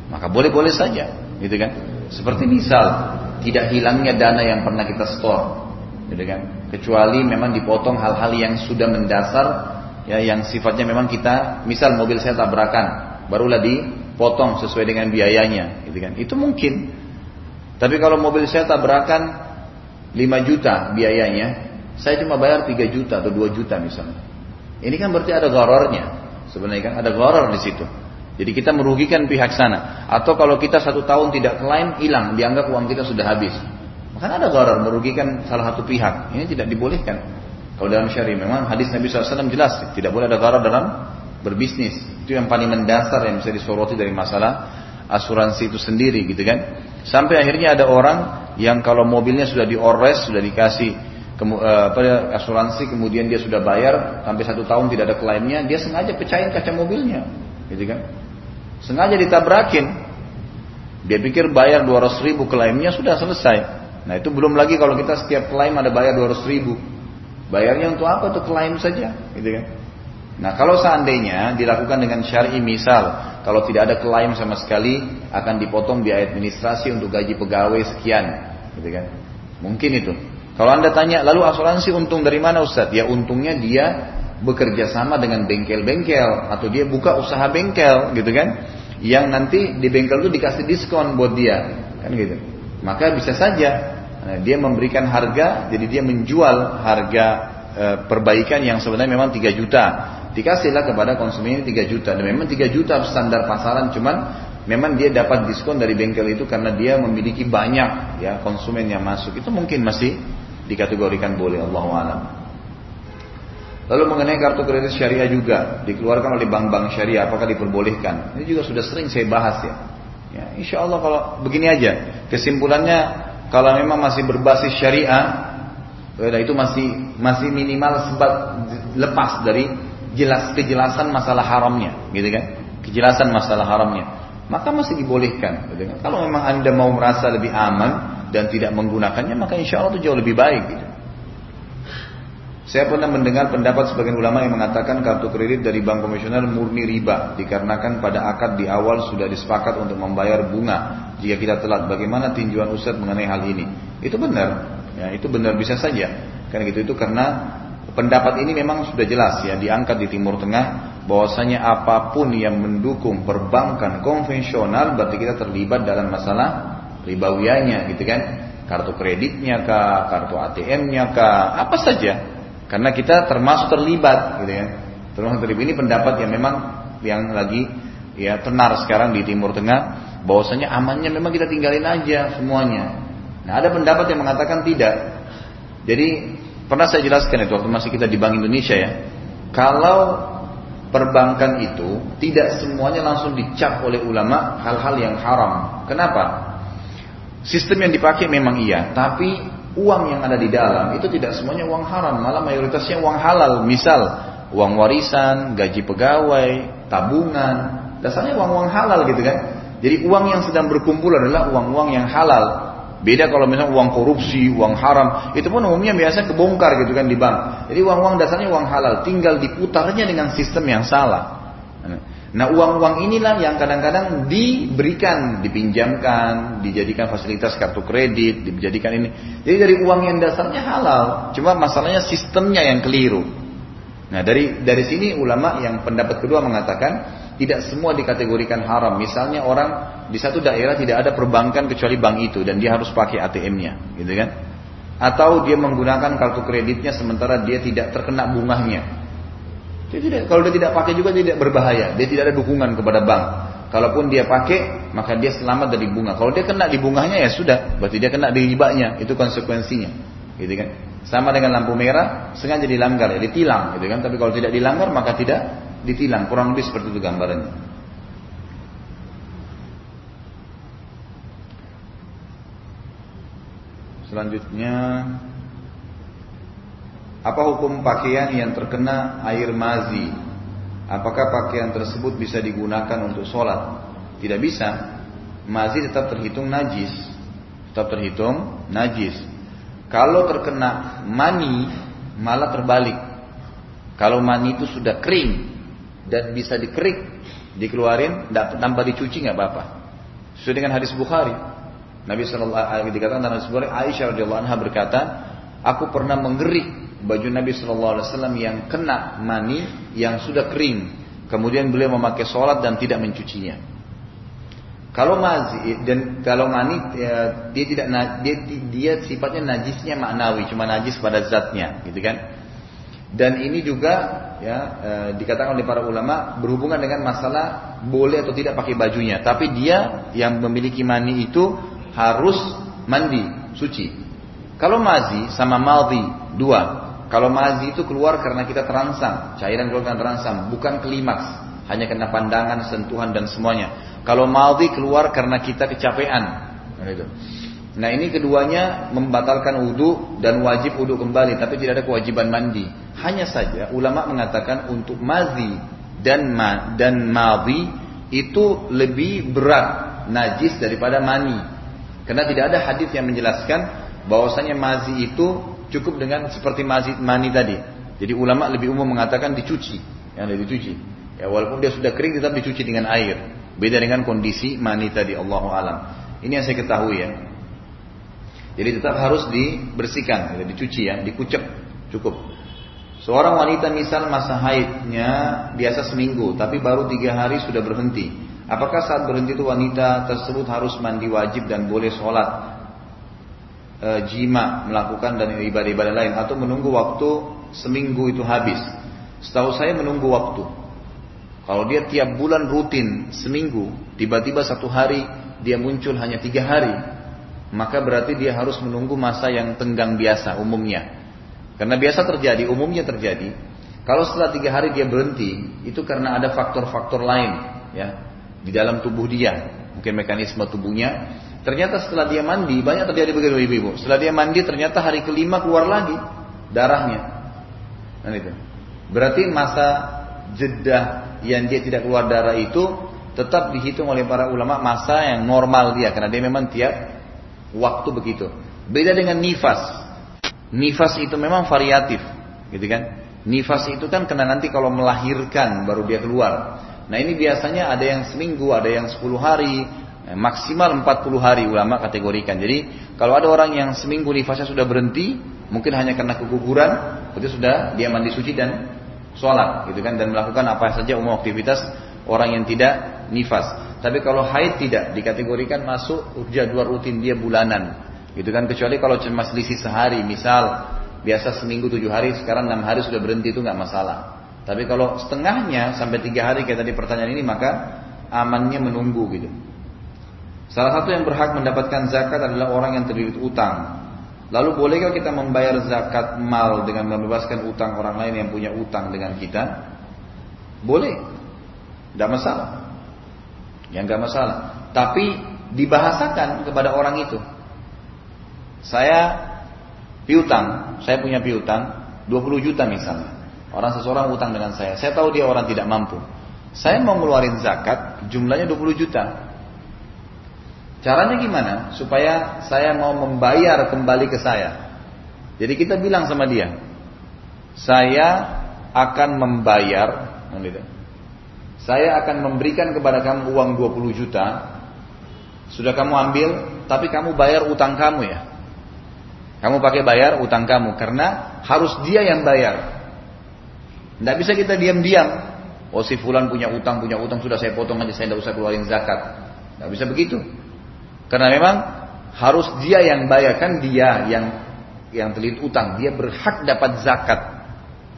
maka boleh-boleh saja gitu kan? Seperti misal tidak hilangnya dana yang pernah kita store gitu kan? Kecuali memang dipotong hal-hal yang sudah mendasar ya yang sifatnya memang kita misal mobil saya tabrakan barulah dipotong sesuai dengan biayanya gitu kan? Itu mungkin. Tapi kalau mobil saya tabrakan 5 juta biayanya saya cuma bayar 3 juta atau 2 juta misalnya. Ini kan berarti ada gorornya. Sebenarnya kan ada goror di situ. Jadi kita merugikan pihak sana. Atau kalau kita satu tahun tidak klaim, hilang, dianggap uang kita sudah habis. Maka ada goror merugikan salah satu pihak. Ini tidak dibolehkan. Kalau dalam syari memang hadis Nabi SAW jelas, tidak boleh ada goror dalam berbisnis. Itu yang paling mendasar yang bisa disoroti dari masalah asuransi itu sendiri gitu kan. Sampai akhirnya ada orang yang kalau mobilnya sudah diores, sudah dikasih Eh, asuransi kemudian dia sudah bayar sampai satu tahun tidak ada klaimnya dia sengaja pecahin kaca mobilnya gitu kan? Sengaja ditabrakin. Dia pikir bayar 200 ribu klaimnya sudah selesai. Nah itu belum lagi kalau kita setiap klaim ada bayar 200 ribu. Bayarnya untuk apa tuh klaim saja gitu kan? Nah kalau seandainya dilakukan dengan syari misal kalau tidak ada klaim sama sekali akan dipotong biaya administrasi untuk gaji pegawai sekian gitu kan? Mungkin itu kalau anda tanya, lalu asuransi untung dari mana Ustaz? Ya untungnya dia bekerja sama dengan bengkel-bengkel atau dia buka usaha bengkel gitu kan? Yang nanti di bengkel itu dikasih diskon buat dia, kan gitu. Maka bisa saja Nah, dia memberikan harga, jadi dia menjual harga e, perbaikan yang sebenarnya memang 3 juta. Dikasihlah kepada konsumen ini 3 juta. Dan memang 3 juta standar pasaran, cuman memang dia dapat diskon dari bengkel itu karena dia memiliki banyak ya konsumen yang masuk. Itu mungkin masih dikategorikan boleh Allah alam. Lalu mengenai kartu kredit syariah juga dikeluarkan oleh bank-bank syariah, apakah diperbolehkan? Ini juga sudah sering saya bahas ya. Ya, insya Allah kalau begini aja, kesimpulannya kalau memang masih berbasis syariah, ya, itu masih masih minimal sebab lepas dari jelas kejelasan masalah haramnya, gitu kan? Kejelasan masalah haramnya, maka masih dibolehkan. Gitu kan? Kalau memang anda mau merasa lebih aman dan tidak menggunakannya, maka insya Allah itu jauh lebih baik. Gitu. Saya pernah mendengar pendapat sebagian ulama yang mengatakan kartu kredit dari bank konvensional murni riba dikarenakan pada akad di awal sudah disepakat untuk membayar bunga jika kita telat. Bagaimana tinjauan Ustadz mengenai hal ini? Itu benar, ya itu benar bisa saja. Karena gitu itu karena pendapat ini memang sudah jelas ya diangkat di Timur Tengah bahwasanya apa pun yang mendukung perbankan konvensional berarti kita terlibat dalam masalah ribawiyanya gitu kan kartu kreditnya kah, kartu ATM-nya kah, apa saja karena kita termasuk terlibat gitu ya. Termasuk terlibat ini pendapat yang memang yang lagi ya tenar sekarang di Timur Tengah bahwasanya amannya memang kita tinggalin aja semuanya. Nah, ada pendapat yang mengatakan tidak. Jadi pernah saya jelaskan itu waktu masih kita di Bank Indonesia ya. Kalau perbankan itu tidak semuanya langsung dicap oleh ulama hal-hal yang haram. Kenapa? Sistem yang dipakai memang iya, tapi uang yang ada di dalam itu tidak semuanya uang haram, malah mayoritasnya uang halal. Misal uang warisan, gaji pegawai, tabungan, dasarnya uang-uang halal gitu kan. Jadi uang yang sedang berkumpul adalah uang-uang yang halal. Beda kalau misalnya uang korupsi, uang haram, itu pun umumnya biasa kebongkar gitu kan di bank. Jadi uang-uang dasarnya uang halal, tinggal diputarnya dengan sistem yang salah. Nah uang-uang inilah yang kadang-kadang diberikan, dipinjamkan, dijadikan fasilitas kartu kredit, dijadikan ini. Jadi dari uang yang dasarnya halal, cuma masalahnya sistemnya yang keliru. Nah dari dari sini ulama yang pendapat kedua mengatakan tidak semua dikategorikan haram. Misalnya orang di satu daerah tidak ada perbankan kecuali bank itu dan dia harus pakai ATM-nya, gitu kan? Atau dia menggunakan kartu kreditnya sementara dia tidak terkena bunganya. Dia tidak, kalau dia tidak pakai juga tidak berbahaya. Dia tidak ada dukungan kepada bank. Kalaupun dia pakai, maka dia selamat dari bunga. Kalau dia kena di bunganya ya sudah, berarti dia kena di ribanya. Itu konsekuensinya, gitu kan? Sama dengan lampu merah, sengaja dilanggar ya ditilang, gitu kan? Tapi kalau tidak dilanggar maka tidak ditilang. Kurang lebih seperti itu gambarannya. Selanjutnya apa hukum pakaian yang terkena air mazi? Apakah pakaian tersebut bisa digunakan untuk sholat? Tidak bisa. Mazi tetap terhitung najis. Tetap terhitung najis. Kalau terkena mani, malah terbalik. Kalau mani itu sudah kering dan bisa dikerik, dikeluarin, tanpa dicuci nggak apa-apa. Sesuai dengan hadis Bukhari. Nabi Shallallahu Alaihi dikatakan dalam Aisyah radhiyallahu anha berkata, aku pernah mengerik baju Nabi Shallallahu Alaihi Wasallam yang kena mani yang sudah kering, kemudian beliau memakai sholat dan tidak mencucinya. Kalau mazi dan kalau mani ya, dia tidak dia dia sifatnya najisnya maknawi, cuma najis pada zatnya, gitu kan? Dan ini juga ya e, dikatakan oleh para ulama berhubungan dengan masalah boleh atau tidak pakai bajunya. Tapi dia yang memiliki mani itu harus mandi, suci. Kalau mazi sama maldi dua, kalau mazi itu keluar karena kita terangsang, cairan keluar karena terangsang, bukan klimaks, hanya kena pandangan, sentuhan dan semuanya. Kalau mazi keluar karena kita kecapean. Nah ini keduanya membatalkan wudhu dan wajib wudhu kembali, tapi tidak ada kewajiban mandi. Hanya saja ulama mengatakan untuk mazi dan ma dan mazi itu lebih berat najis daripada mani. Karena tidak ada hadis yang menjelaskan bahwasanya mazi itu cukup dengan seperti mani tadi. Jadi ulama lebih umum mengatakan dicuci, yang lebih dicuci. Ya walaupun dia sudah kering tetap dicuci dengan air. Beda dengan kondisi mani tadi Allah alam. Ini yang saya ketahui ya. Jadi tetap harus dibersihkan, ya, dicuci ya, dikucek cukup. Seorang wanita misal masa haidnya biasa seminggu, tapi baru tiga hari sudah berhenti. Apakah saat berhenti itu wanita tersebut harus mandi wajib dan boleh sholat e, jima melakukan dan ibadah-ibadah lain atau menunggu waktu seminggu itu habis. Setahu saya menunggu waktu. Kalau dia tiap bulan rutin seminggu, tiba-tiba satu hari dia muncul hanya tiga hari, maka berarti dia harus menunggu masa yang tenggang biasa umumnya. Karena biasa terjadi, umumnya terjadi. Kalau setelah tiga hari dia berhenti, itu karena ada faktor-faktor lain, ya, di dalam tubuh dia, mungkin mekanisme tubuhnya. Ternyata setelah dia mandi, banyak terjadi begitu ibu-ibu. Setelah dia mandi, ternyata hari kelima keluar lagi darahnya. Nah itu. Berarti masa jeda yang dia tidak keluar darah itu tetap dihitung oleh para ulama masa yang normal dia karena dia memang tiap waktu begitu. Beda dengan nifas. Nifas itu memang variatif, gitu kan? Nifas itu kan kena nanti kalau melahirkan baru dia keluar. Nah ini biasanya ada yang seminggu, ada yang 10 hari, maksimal 40 hari ulama kategorikan. Jadi kalau ada orang yang seminggu nifasnya sudah berhenti, mungkin hanya karena keguguran, itu sudah dia mandi suci dan sholat, gitu kan, dan melakukan apa saja umum aktivitas orang yang tidak nifas. Tapi kalau haid tidak dikategorikan masuk jadwal rutin dia bulanan. Gitu kan kecuali kalau cuma selisih sehari, misal biasa seminggu tujuh hari, sekarang enam hari sudah berhenti itu nggak masalah. Tapi kalau setengahnya sampai tiga hari kayak tadi pertanyaan ini maka amannya menunggu gitu. Salah satu yang berhak mendapatkan zakat adalah orang yang terlilit utang. Lalu bolehkah kita membayar zakat mal dengan membebaskan utang orang lain yang punya utang dengan kita? Boleh, tidak masalah. Yang nggak masalah. Tapi dibahasakan kepada orang itu. Saya piutang, saya punya piutang 20 juta misalnya. Orang seseorang utang dengan saya. Saya tahu dia orang tidak mampu. Saya mau ngeluarin zakat, jumlahnya 20 juta. Caranya gimana? Supaya saya mau membayar kembali ke saya. Jadi kita bilang sama dia, saya akan membayar, gitu. Saya akan memberikan kepada kamu uang 20 juta. Sudah kamu ambil, tapi kamu bayar utang kamu ya. Kamu pakai bayar utang kamu karena harus dia yang bayar. Tidak bisa kita diam-diam. Oh si fulan punya utang, punya utang sudah saya potong aja, saya tidak usah keluarin zakat. Tidak bisa begitu. Karena memang harus dia yang bayar kan dia yang yang terlilit utang, dia berhak dapat zakat.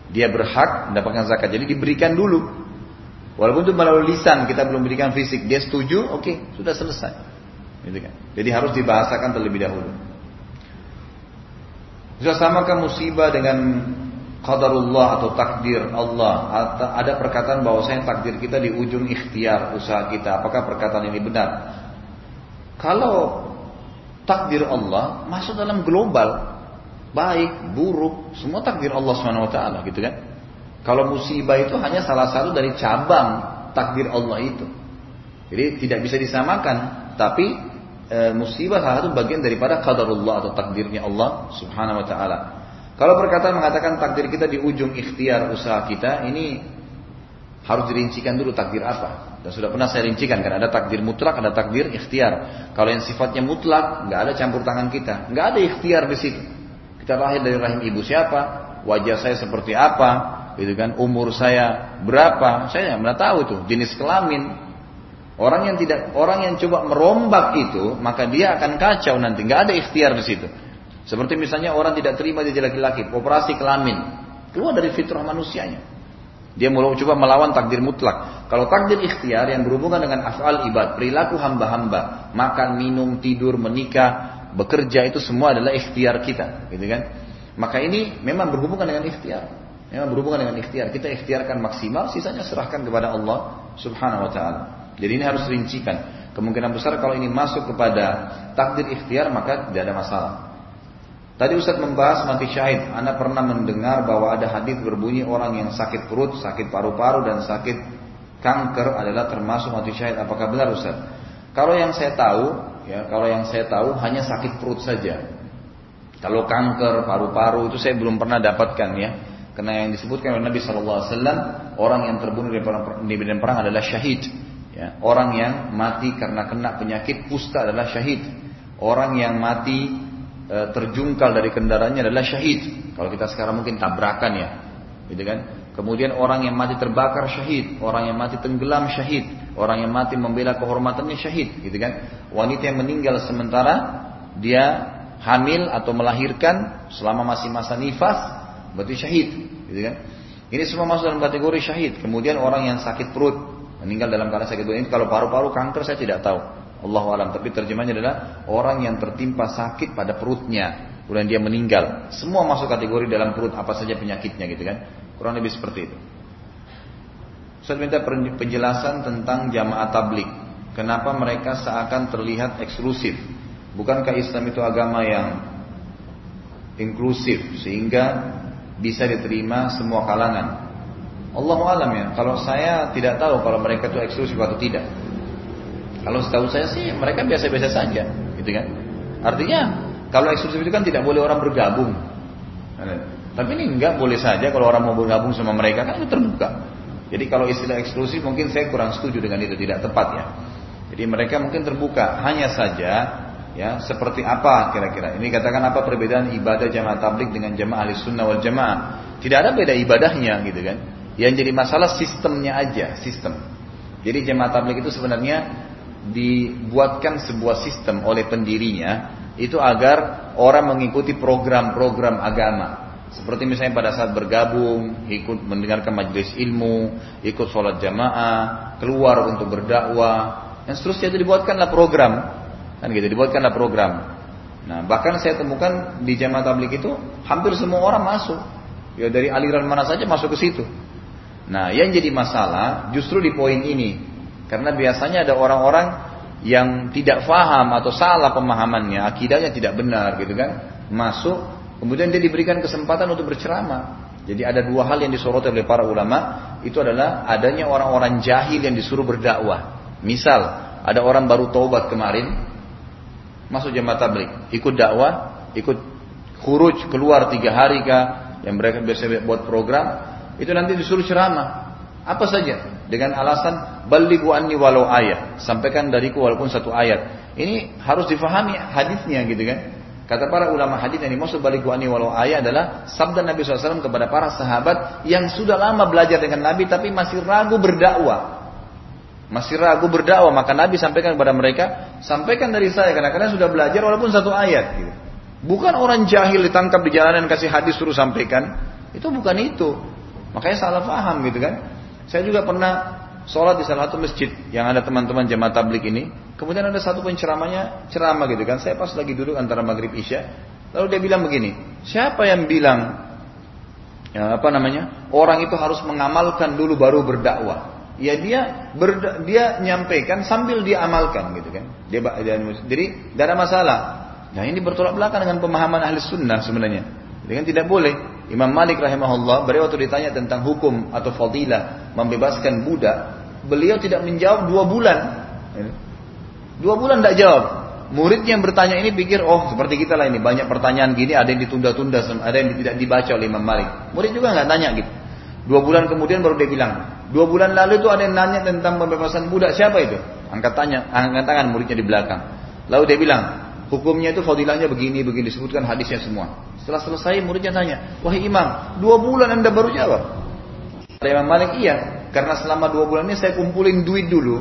Dia berhak mendapatkan zakat. Jadi diberikan dulu. Walaupun itu melalui lisan kita belum berikan fisik, dia setuju, oke, okay, sudah selesai. Gitu kan? Jadi harus dibahasakan terlebih dahulu. Bisa samakah musibah dengan qadarullah atau takdir Allah? Ada perkataan bahwa saya takdir kita di ujung ikhtiar usaha kita. Apakah perkataan ini benar? Kalau takdir Allah masuk dalam global, baik, buruk, semua takdir Allah swt, gitu kan? Kalau musibah itu hanya salah satu dari cabang takdir Allah itu. Jadi tidak bisa disamakan, tapi e, musibah salah satu bagian daripada qadarullah atau takdirnya Allah Subhanahu wa taala. Kalau perkataan mengatakan takdir kita di ujung ikhtiar usaha kita, ini harus dirincikan dulu takdir apa. Dan sudah pernah saya rincikan kan ada takdir mutlak, ada takdir ikhtiar. Kalau yang sifatnya mutlak, nggak ada campur tangan kita, nggak ada ikhtiar di situ. Kita lahir dari rahim ibu siapa, wajah saya seperti apa, gitu kan umur saya berapa. Saya nggak tahu itu jenis kelamin. Orang yang tidak orang yang coba merombak itu maka dia akan kacau nanti. Nggak ada ikhtiar di situ. Seperti misalnya orang tidak terima jadi laki-laki operasi kelamin. Keluar dari fitrah manusianya dia mau coba melawan takdir mutlak kalau takdir ikhtiar yang berhubungan dengan afal ibad perilaku hamba-hamba makan minum tidur menikah bekerja itu semua adalah ikhtiar kita gitu kan maka ini memang berhubungan dengan ikhtiar Memang berhubungan dengan ikhtiar. Kita ikhtiarkan maksimal, sisanya serahkan kepada Allah Subhanahu wa taala. Jadi ini harus rincikan. Kemungkinan besar kalau ini masuk kepada takdir ikhtiar maka tidak ada masalah. Tadi Ustaz membahas mati syahid. Anda pernah mendengar bahwa ada hadis berbunyi orang yang sakit perut, sakit paru-paru dan sakit kanker adalah termasuk mati syahid. Apakah benar Ustaz? Kalau yang saya tahu, ya kalau yang saya tahu hanya sakit perut saja. Kalau kanker paru-paru itu saya belum pernah dapatkan ya. Karena yang disebutkan oleh Nabi Wasallam orang yang terbunuh di medan perang adalah syahid. Ya, orang yang mati karena kena penyakit kusta adalah syahid. Orang yang mati e, terjungkal dari kendaraannya adalah syahid. Kalau kita sekarang mungkin tabrakan ya, gitu kan? Kemudian orang yang mati terbakar syahid, orang yang mati tenggelam syahid, orang yang mati membela kehormatannya syahid, gitu kan? Wanita yang meninggal sementara dia hamil atau melahirkan selama masih masa nifas, berarti syahid, gitu kan? Ini semua masuk dalam kategori syahid. Kemudian orang yang sakit perut, meninggal dalam keadaan sakit perut. Ini kalau paru-paru kanker saya tidak tahu. Allah alam. Tapi terjemahnya adalah orang yang tertimpa sakit pada perutnya, kemudian dia meninggal. Semua masuk kategori dalam perut apa saja penyakitnya gitu kan. Kurang lebih seperti itu. Saya minta penjelasan tentang jamaah tablik. Kenapa mereka seakan terlihat eksklusif? Bukankah Islam itu agama yang inklusif sehingga bisa diterima semua kalangan? Allah alam ya. Kalau saya tidak tahu kalau mereka itu eksklusif atau tidak. Kalau setahu saya sih mereka biasa-biasa saja, gitu kan? Artinya kalau eksklusif itu kan tidak boleh orang bergabung. Tapi ini enggak boleh saja kalau orang mau bergabung sama mereka kan itu terbuka. Jadi kalau istilah eksklusif mungkin saya kurang setuju dengan itu tidak tepat ya. Jadi mereka mungkin terbuka hanya saja ya seperti apa kira-kira. Ini katakan apa perbedaan ibadah jamaah tablik dengan jamaah ahli sunnah wal jamaah. Tidak ada beda ibadahnya gitu kan. Yang jadi masalah sistemnya aja, sistem. Jadi jamaah tablik itu sebenarnya dibuatkan sebuah sistem oleh pendirinya itu agar orang mengikuti program-program agama. Seperti misalnya pada saat bergabung, ikut mendengarkan majelis ilmu, ikut sholat jamaah, keluar untuk berdakwah, dan seterusnya itu dibuatkanlah program, kan gitu, dibuatkanlah program. Nah, bahkan saya temukan di jamaah tablik itu hampir semua orang masuk, ya dari aliran mana saja masuk ke situ. Nah, yang jadi masalah justru di poin ini, karena biasanya ada orang-orang yang tidak faham atau salah pemahamannya, akidahnya tidak benar gitu kan. Masuk, kemudian dia diberikan kesempatan untuk berceramah. Jadi ada dua hal yang disoroti oleh para ulama, itu adalah adanya orang-orang jahil yang disuruh berdakwah. Misal, ada orang baru taubat kemarin, masuk jemaah tablik, ikut dakwah, ikut khuruj keluar tiga hari kah, yang mereka biasa buat program, itu nanti disuruh ceramah. Apa saja dengan alasan balighu anni walau ayat, sampaikan dariku walaupun satu ayat. Ini harus difahami hadisnya gitu kan. Kata para ulama hadis yang dimaksud balighu anni walau ayat adalah sabda Nabi SAW kepada para sahabat yang sudah lama belajar dengan Nabi tapi masih ragu berdakwah. Masih ragu berdakwah, maka Nabi sampaikan kepada mereka, sampaikan dari saya karena kalian sudah belajar walaupun satu ayat gitu. Bukan orang jahil ditangkap di jalanan kasih hadis suruh sampaikan. Itu bukan itu. Makanya salah paham gitu kan. Saya juga pernah sholat di salah satu masjid yang ada teman-teman jemaat tablik ini. Kemudian ada satu penceramanya ceramah gitu kan. Saya pas lagi duduk antara maghrib isya. Lalu dia bilang begini, siapa yang bilang ya, apa namanya orang itu harus mengamalkan dulu baru berdakwah? Ya dia berda, dia nyampaikan sambil dia amalkan gitu kan. Dia, jadi tidak ada masalah. Nah ini bertolak belakang dengan pemahaman ahli sunnah sebenarnya. Jadi kan tidak boleh. Imam Malik rahimahullah beliau waktu ditanya tentang hukum atau fadilah membebaskan budak, beliau tidak menjawab dua bulan. Dua bulan tidak jawab. Murid yang bertanya ini pikir, oh seperti kita lah ini banyak pertanyaan gini, ada yang ditunda-tunda, ada yang tidak dibaca oleh Imam Malik. Murid juga nggak tanya gitu. Dua bulan kemudian baru dia bilang, dua bulan lalu itu ada yang nanya tentang pembebasan budak, siapa itu? Angkat tanya, angkat tangan muridnya di belakang. Lalu dia bilang, hukumnya itu fadilahnya begini, begini, disebutkan hadisnya semua. Setelah selesai muridnya tanya, wahai imam, dua bulan anda baru jawab. Kata Imam Malik, iya, karena selama dua bulan ini saya kumpulin duit dulu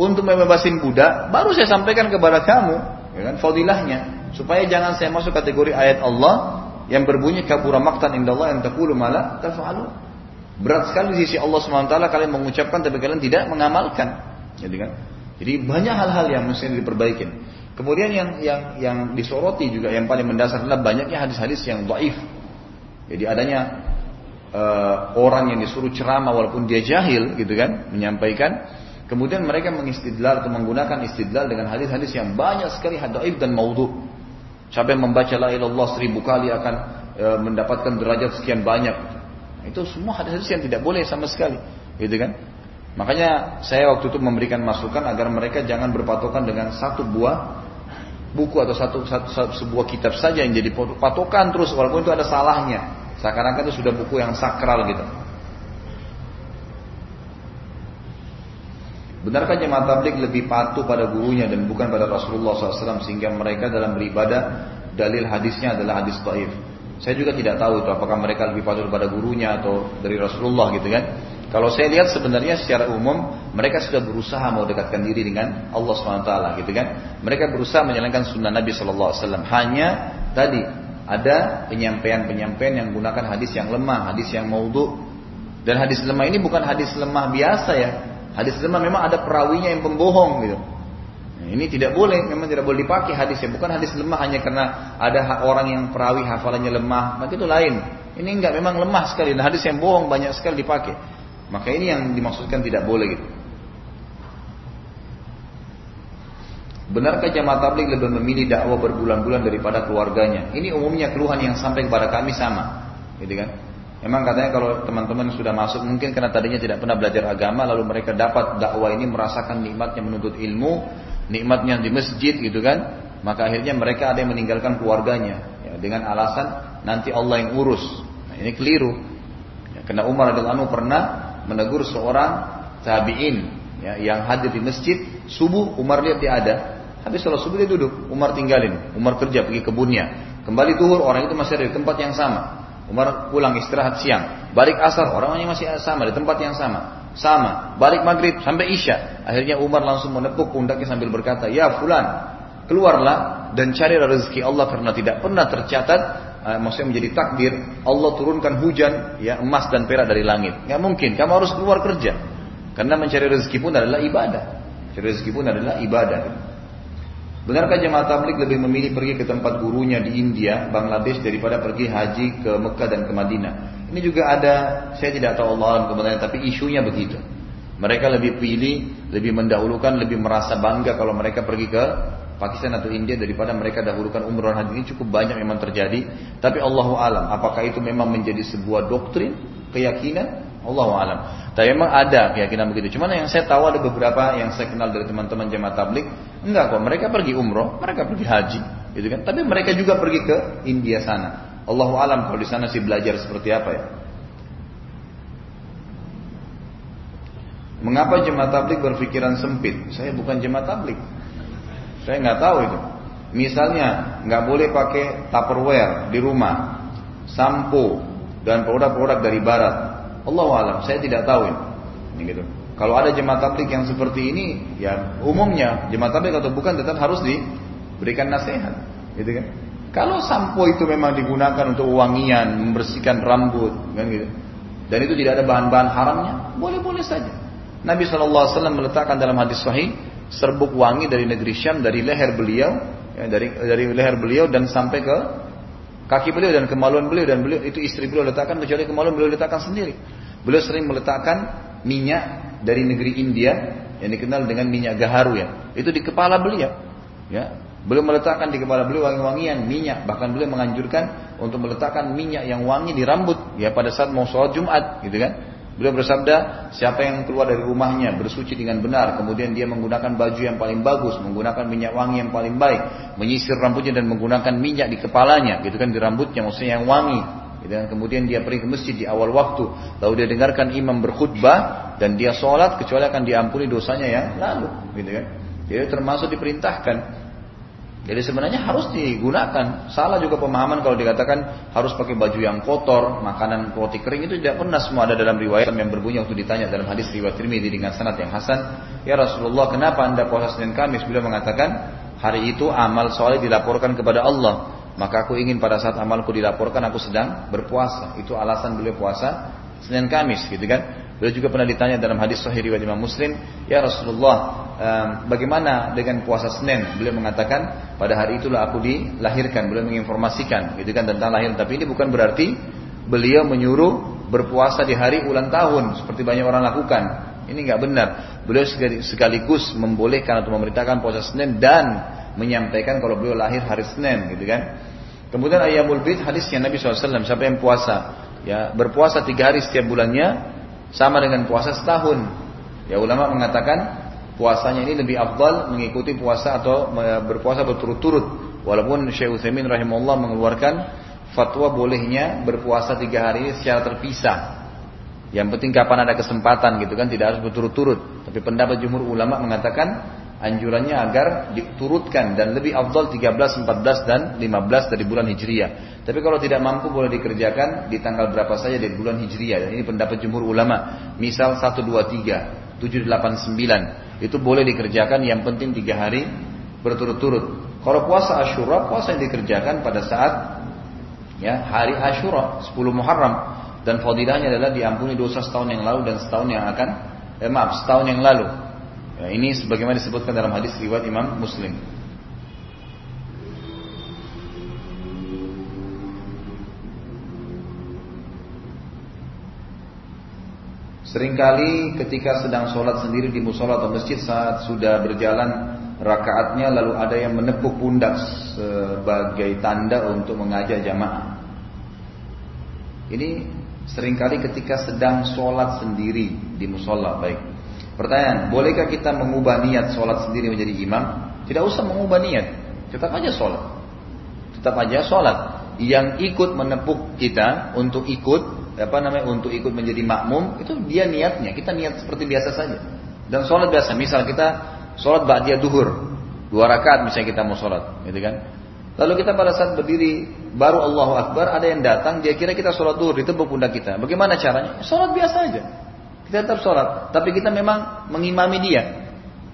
untuk membebasin budak, baru saya sampaikan kepada kamu, ya kan, fadilahnya, supaya jangan saya masuk kategori ayat Allah yang berbunyi kabura maktan indallah yang taqulu mala taf'alu. Berat sekali di sisi Allah SWT kalian mengucapkan tapi kalian tidak mengamalkan. Jadi kan? Jadi banyak hal-hal yang mesti diperbaikin. Kemudian yang yang yang disoroti juga yang paling mendasar adalah banyaknya hadis-hadis yang dhaif. Jadi adanya uh, orang yang disuruh ceramah walaupun dia jahil gitu kan menyampaikan kemudian mereka mengistidlal atau menggunakan istidlal dengan hadis-hadis yang banyak sekali hadis dan maudhu. Siapa yang membaca la ilallah seribu kali akan uh, mendapatkan derajat sekian banyak. Itu semua hadis-hadis yang tidak boleh sama sekali, gitu kan? Makanya saya waktu itu memberikan masukan agar mereka jangan berpatokan dengan satu buah buku atau satu, satu, satu sebuah kitab saja yang jadi patokan terus walaupun itu ada salahnya. Seakan-akan itu sudah buku yang sakral gitu. Benarkah jemaah tablik lebih patuh pada gurunya dan bukan pada Rasulullah SAW sehingga mereka dalam beribadah dalil hadisnya adalah hadis taif. Saya juga tidak tahu itu apakah mereka lebih patuh pada gurunya atau dari Rasulullah gitu kan. Kalau saya lihat sebenarnya secara umum mereka sudah berusaha mau dekatkan diri dengan Allah swt, gitu kan? Mereka berusaha menjalankan sunnah Nabi Shallallahu Alaihi Wasallam. Hanya tadi ada penyampaian-penyampaian yang menggunakan hadis yang lemah, hadis yang maudhu. Dan hadis lemah ini bukan hadis lemah biasa ya. Hadis lemah memang ada perawinya yang pembohong gitu. Nah, ini tidak boleh, memang tidak boleh dipakai hadisnya. Bukan hadis lemah hanya karena ada orang yang perawi hafalannya lemah, maka itu lain. Ini enggak memang lemah sekali. Dan hadis yang bohong banyak sekali dipakai. Maka ini yang dimaksudkan tidak boleh gitu. Benarkah jamaah tabligh lebih memilih dakwah berbulan-bulan daripada keluarganya? Ini umumnya keluhan yang sampai kepada kami sama, gitu kan? Memang katanya kalau teman-teman sudah masuk mungkin karena tadinya tidak pernah belajar agama lalu mereka dapat dakwah ini merasakan nikmatnya menuntut ilmu, nikmatnya di masjid gitu kan, maka akhirnya mereka ada yang meninggalkan keluarganya ya, dengan alasan nanti Allah yang urus. Nah, ini keliru. Ya, karena Umar radhiyallahu anhu pernah menegur seorang tabi'in ya, yang hadir di masjid subuh Umar lihat dia ada Habis sholat subuh dia duduk, Umar tinggalin, Umar kerja pergi kebunnya. Kembali tuhur orang itu masih ada di tempat yang sama. Umar pulang istirahat siang, balik asar orangnya masih sama di tempat yang sama. Sama, balik maghrib sampai isya. Akhirnya Umar langsung menepuk pundaknya sambil berkata, Ya fulan, keluarlah dan cari rezeki Allah karena tidak pernah tercatat uh, maksudnya menjadi takdir Allah turunkan hujan ya emas dan perak dari langit. Nggak mungkin, kamu harus keluar kerja. Karena mencari rezeki pun adalah ibadah. Mencari rezeki pun adalah ibadah. Benarkah jemaah tablik lebih memilih pergi ke tempat gurunya di India, Bangladesh daripada pergi haji ke Mekah dan ke Madinah? Ini juga ada, saya tidak tahu Allah alam kebenaran, tapi isunya begitu. Mereka lebih pilih, lebih mendahulukan, lebih merasa bangga kalau mereka pergi ke Pakistan atau India daripada mereka dahulukan umroh haji ini cukup banyak memang terjadi. Tapi Allah alam, apakah itu memang menjadi sebuah doktrin, keyakinan? Allah alam. Tapi memang ada keyakinan begitu. Cuman yang saya tahu ada beberapa yang saya kenal dari teman-teman jemaat tablik, enggak kok. Mereka pergi umroh, mereka pergi haji, gitu kan. Tapi mereka juga pergi ke India sana. Allah alam kalau di sana sih belajar seperti apa ya. Mengapa jemaat tablik berpikiran sempit? Saya bukan jemaat tablik. Saya nggak tahu itu. Misalnya nggak boleh pakai tupperware di rumah, sampo dan produk-produk dari barat Allah alam, saya tidak tahu ini. ini gitu. Kalau ada jemaat tablik yang seperti ini, ya umumnya jemaat tablik atau bukan tetap harus diberikan nasihat, gitu kan? Kalau sampo itu memang digunakan untuk wangian, membersihkan rambut, kan gitu. Dan itu tidak ada bahan-bahan haramnya, boleh-boleh saja. Nabi SAW meletakkan dalam hadis sahih serbuk wangi dari negeri Syam dari leher beliau, ya, dari dari leher beliau dan sampai ke kaki beliau dan kemaluan beliau dan beliau itu istri beliau letakkan kecuali kemaluan beliau letakkan sendiri. Beliau sering meletakkan minyak dari negeri India yang dikenal dengan minyak gaharu ya. Itu di kepala beliau. Ya, Beliau meletakkan di kepala beliau wangi-wangian minyak, bahkan beliau menganjurkan untuk meletakkan minyak yang wangi di rambut ya pada saat mau sholat Jumat, gitu kan? Beliau bersabda, siapa yang keluar dari rumahnya bersuci dengan benar, kemudian dia menggunakan baju yang paling bagus, menggunakan minyak wangi yang paling baik, menyisir rambutnya dan menggunakan minyak di kepalanya, gitu kan di rambutnya, maksudnya yang wangi. Gitu kan. Kemudian dia pergi ke masjid di awal waktu, lalu dia dengarkan imam berkhutbah dan dia sholat, kecuali akan diampuni dosanya yang lalu, gitu kan. Jadi termasuk diperintahkan jadi sebenarnya harus digunakan. Salah juga pemahaman kalau dikatakan harus pakai baju yang kotor, makanan roti kering itu tidak pernah semua ada dalam riwayat yang berbunyi waktu ditanya dalam hadis riwayat Tirmidzi dengan sanad yang hasan. Ya Rasulullah, kenapa anda puasa Senin Kamis? Beliau mengatakan hari itu amal soleh dilaporkan kepada Allah. Maka aku ingin pada saat amalku dilaporkan aku sedang berpuasa. Itu alasan beliau puasa Senin Kamis, gitu kan? Beliau juga pernah ditanya dalam hadis Sahih riwayat Imam Muslim, "Ya Rasulullah, bagaimana dengan puasa Senin?" Beliau mengatakan, "Pada hari itulah aku dilahirkan." Beliau menginformasikan gitu kan tentang lahir, tapi ini bukan berarti beliau menyuruh berpuasa di hari ulang tahun seperti banyak orang lakukan. Ini nggak benar. Beliau sekaligus membolehkan atau memerintahkan puasa Senin dan menyampaikan kalau beliau lahir hari Senin, gitu kan. Kemudian ayamul bid hadisnya Nabi SAW, siapa yang puasa, ya berpuasa tiga hari setiap bulannya, sama dengan puasa setahun. Ya ulama mengatakan puasanya ini lebih afdal mengikuti puasa atau berpuasa berturut-turut. Walaupun Syekh Utsaimin rahimahullah mengeluarkan fatwa bolehnya berpuasa tiga hari secara terpisah. Yang penting kapan ada kesempatan gitu kan tidak harus berturut-turut. Tapi pendapat jumhur ulama mengatakan anjurannya agar diturutkan dan lebih afdal 13, 14 dan 15 dari bulan Hijriah. Tapi kalau tidak mampu boleh dikerjakan di tanggal berapa saja dari bulan Hijriah. Dan ini pendapat jumhur ulama. Misal 1, 2, 3, 7, 8, 9. Itu boleh dikerjakan yang penting 3 hari berturut-turut. Kalau puasa Ashura, puasa yang dikerjakan pada saat ya hari Ashura, 10 Muharram. Dan fadilahnya adalah diampuni dosa setahun yang lalu dan setahun yang akan, eh maaf, setahun yang lalu. Ya, ini sebagaimana disebutkan dalam hadis riwayat Imam Muslim. Seringkali ketika sedang sholat sendiri di musola atau masjid saat sudah berjalan rakaatnya lalu ada yang menepuk pundak sebagai tanda untuk mengajak jamaah. Ini sering kali ketika sedang sholat sendiri di musola baik Pertanyaan, bolehkah kita mengubah niat sholat sendiri menjadi imam? Tidak usah mengubah niat, tetap aja sholat. Tetap aja sholat. Yang ikut menepuk kita untuk ikut, apa namanya, untuk ikut menjadi makmum, itu dia niatnya. Kita niat seperti biasa saja. Dan sholat biasa, misal kita sholat ba'diyah duhur, dua rakaat misalnya kita mau sholat, gitu kan? Lalu kita pada saat berdiri baru Allahu Akbar ada yang datang dia kira kita sholat duhur ditepuk pundak kita. Bagaimana caranya? Sholat biasa aja. Kita tetap sholat, tapi kita memang mengimami dia.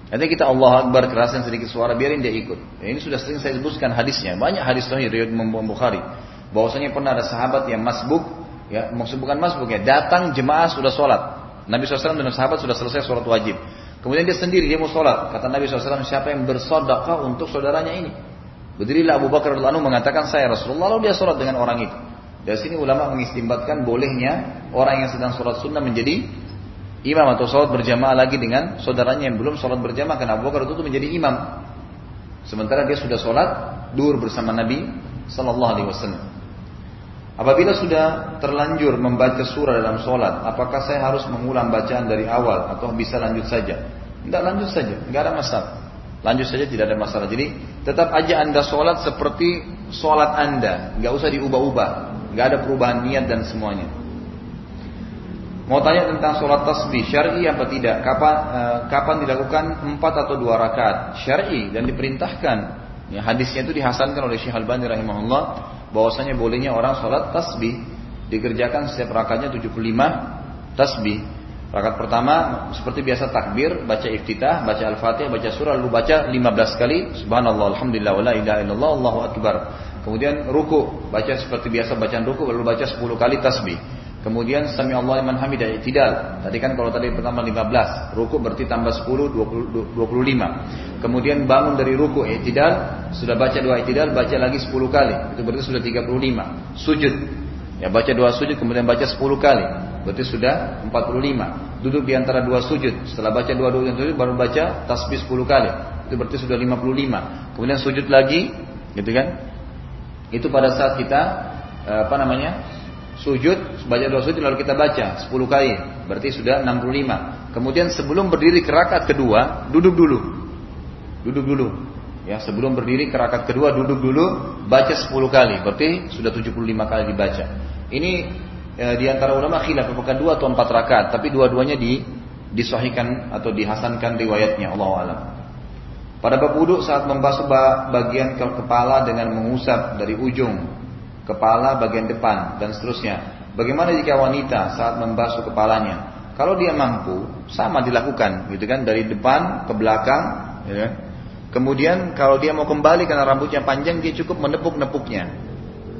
Nanti kita Allah Akbar kerasan sedikit suara, biarin dia ikut. Ya, ini sudah sering saya sebutkan hadisnya, banyak hadis sahih riwayat Imam Bukhari. Bahwasanya pernah ada sahabat yang masbuk, ya maksud bukan masbuk ya, datang jemaah sudah sholat. Nabi SAW dan sahabat sudah selesai sholat wajib. Kemudian dia sendiri dia mau sholat. Kata Nabi SAW, siapa yang bersodakah untuk saudaranya ini? Berdirilah Abu Bakar radhiallahu mengatakan saya Rasulullah lalu dia sholat dengan orang itu. Dari sini ulama mengistimbatkan bolehnya orang yang sedang sholat sunnah menjadi imam atau sholat berjamaah lagi dengan saudaranya yang belum sholat berjamaah karena Abu Bakar itu menjadi imam. Sementara dia sudah sholat dur bersama Nabi Sallallahu Alaihi Wasallam. Apabila sudah terlanjur membaca surah dalam sholat, apakah saya harus mengulang bacaan dari awal atau bisa lanjut saja? Tidak lanjut saja, tidak ada masalah. Lanjut saja tidak ada masalah. Jadi tetap aja anda sholat seperti sholat anda, nggak usah diubah-ubah, nggak ada perubahan niat dan semuanya. Mau tanya tentang sholat tasbih syar'i apa tidak? Kapan uh, kapan dilakukan empat atau dua rakaat? Syar'i dan diperintahkan. Ya, hadisnya itu dihasankan oleh Syekh Al-Bani rahimahullah bahwasanya bolehnya orang sholat tasbih dikerjakan setiap rakaatnya 75 tasbih. Rakaat pertama seperti biasa takbir, baca iftitah, baca Al-Fatihah, baca surah lalu baca 15 kali subhanallah alhamdulillah wala ilaha illallah Allahu akbar. Kemudian ruku, baca seperti biasa bacaan ruku lalu baca 10 kali tasbih. Kemudian sami Allah liman hamidah i'tidal. Tadi kan kalau tadi pertama 15, ruku berarti tambah 10 20, 25. Kemudian bangun dari ruku i'tidal, sudah baca dua i'tidal, baca lagi 10 kali. Itu berarti sudah 35. Sujud. Ya baca dua sujud kemudian baca 10 kali. Berarti sudah 45. Duduk di antara dua sujud. Setelah baca dua dua sujud baru baca tasbih 10 kali. Itu berarti sudah 55. Kemudian sujud lagi, gitu kan? Itu pada saat kita eh, apa namanya? Sujud, baca dua sujud lalu kita baca 10 kali, berarti sudah 65. Kemudian sebelum berdiri ke rakaat kedua, duduk dulu. Duduk dulu. Ya, sebelum berdiri ke rakaat kedua duduk dulu, baca 10 kali, berarti sudah 75 kali dibaca. Ini e, di antara ulama khilaf apakah dua atau empat rakaat, tapi dua-duanya di disahihkan atau dihasankan riwayatnya Allah alam. Pada bab wudhu saat membasuh bagian kepala dengan mengusap dari ujung kepala bagian depan dan seterusnya. Bagaimana jika wanita saat membasuh kepalanya? Kalau dia mampu, sama dilakukan, gitu kan, dari depan ke belakang, ya. Kemudian kalau dia mau kembali karena rambutnya panjang, dia cukup menepuk-nepuknya,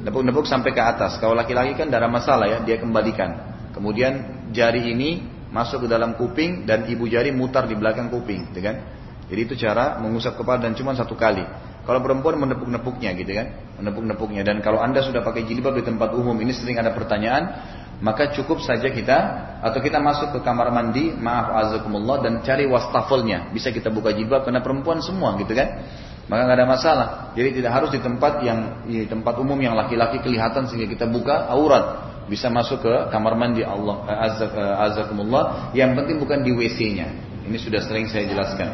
nepuk-nepuk sampai ke atas. Kalau laki-laki kan ada masalah ya, dia kembalikan. Kemudian jari ini masuk ke dalam kuping dan ibu jari mutar di belakang kuping, gitu kan? Jadi itu cara mengusap kepala dan cuma satu kali. Kalau perempuan menepuk-nepuknya gitu kan, menepuk-nepuknya. Dan kalau anda sudah pakai jilbab di tempat umum, ini sering ada pertanyaan, maka cukup saja kita atau kita masuk ke kamar mandi, maaf azakumullah dan cari wastafelnya. Bisa kita buka jilbab karena perempuan semua gitu kan. Maka nggak ada masalah. Jadi tidak harus di tempat yang di tempat umum yang laki-laki kelihatan sehingga kita buka aurat. Bisa masuk ke kamar mandi Allah eh, eh, azakumullah. Yang penting bukan di WC-nya. Ini sudah sering saya jelaskan.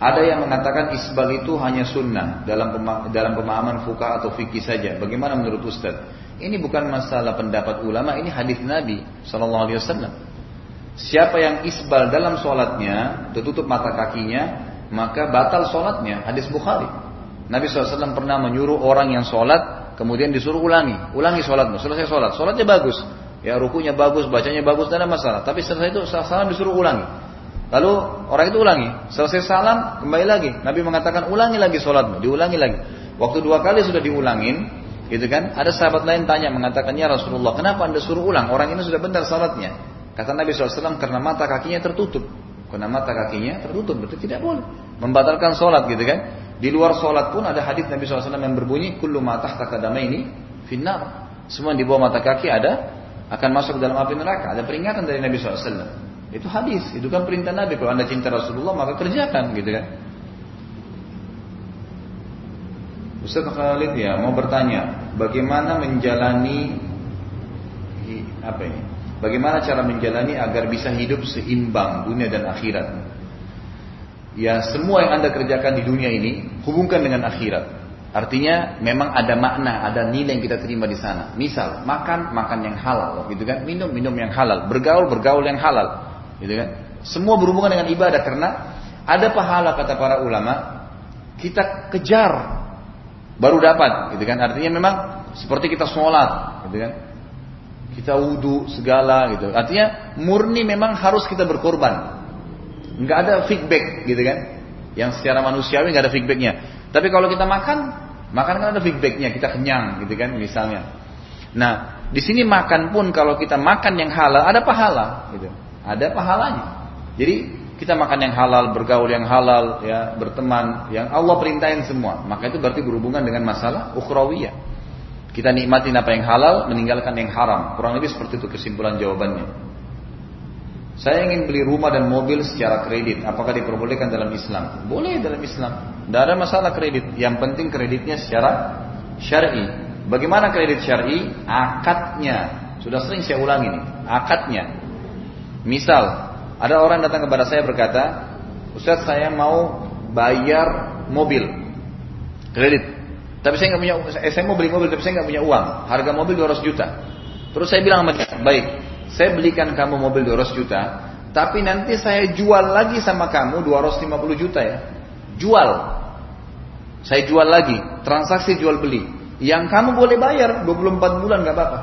Ada yang mengatakan isbal itu hanya sunnah dalam dalam pemahaman fuka atau fikih saja. Bagaimana menurut Ustaz? Ini bukan masalah pendapat ulama, ini hadis Nabi Shallallahu Alaihi Wasallam. Siapa yang isbal dalam sholatnya, tertutup mata kakinya, maka batal sholatnya. Hadis Bukhari. Nabi SAW pernah menyuruh orang yang sholat, kemudian disuruh ulangi. Ulangi sholatmu, selesai sholat. Sholatnya bagus. Ya rukunya bagus, bacanya bagus, tidak ada masalah. Tapi setelah itu salam disuruh ulangi. Lalu orang itu ulangi. Selesai salam, kembali lagi. Nabi mengatakan ulangi lagi sholatmu, diulangi lagi. Waktu dua kali sudah diulangin, gitu kan? Ada sahabat lain tanya mengatakannya Rasulullah, kenapa anda suruh ulang? Orang ini sudah benar salatnya. Kata Nabi SAW karena mata kakinya tertutup. Karena mata kakinya tertutup berarti tidak boleh membatalkan sholat gitu kan. Di luar sholat pun ada hadis Nabi SAW yang berbunyi kullu ma tahta ini finnar. Semua di bawah mata kaki ada akan masuk dalam api neraka. Ada peringatan dari Nabi SAW. Itu hadis, itu kan perintah Nabi. Kalau anda cinta Rasulullah maka kerjakan gitu kan. Ustaz Khalid ya mau bertanya, bagaimana menjalani apa ini? Bagaimana cara menjalani agar bisa hidup seimbang dunia dan akhirat? Ya semua yang anda kerjakan di dunia ini hubungkan dengan akhirat. Artinya memang ada makna, ada nilai yang kita terima di sana. Misal makan makan yang halal, gitu kan? Minum minum yang halal, bergaul bergaul yang halal, gitu kan? Semua berhubungan dengan ibadah karena ada pahala kata para ulama kita kejar baru dapat, gitu kan? Artinya memang seperti kita sholat, gitu kan? kita wudhu segala gitu. Artinya murni memang harus kita berkorban. Nggak ada feedback gitu kan. Yang secara manusiawi nggak ada feedbacknya. Tapi kalau kita makan, makan kan ada feedbacknya. Kita kenyang gitu kan misalnya. Nah di sini makan pun kalau kita makan yang halal ada pahala gitu. Ada pahalanya. Jadi kita makan yang halal, bergaul yang halal, ya berteman, yang Allah perintahin semua. Maka itu berarti berhubungan dengan masalah ukhrawiyah. Kita nikmatin apa yang halal, meninggalkan yang haram. Kurang lebih seperti itu kesimpulan jawabannya. Saya ingin beli rumah dan mobil secara kredit. Apakah diperbolehkan dalam Islam? Boleh dalam Islam. Tidak ada masalah kredit. Yang penting kreditnya secara syar'i. Bagaimana kredit syar'i? Akadnya. Sudah sering saya ulangi ini. Akadnya. Misal, ada orang datang kepada saya berkata, Ustaz saya mau bayar mobil. Kredit. Tapi saya nggak punya, eh, saya mau beli mobil tapi saya nggak punya uang. Harga mobil 200 juta. Terus saya bilang sama dia, baik, saya belikan kamu mobil 200 juta, tapi nanti saya jual lagi sama kamu 250 juta ya. Jual. Saya jual lagi, transaksi jual beli. Yang kamu boleh bayar 24 bulan nggak apa-apa.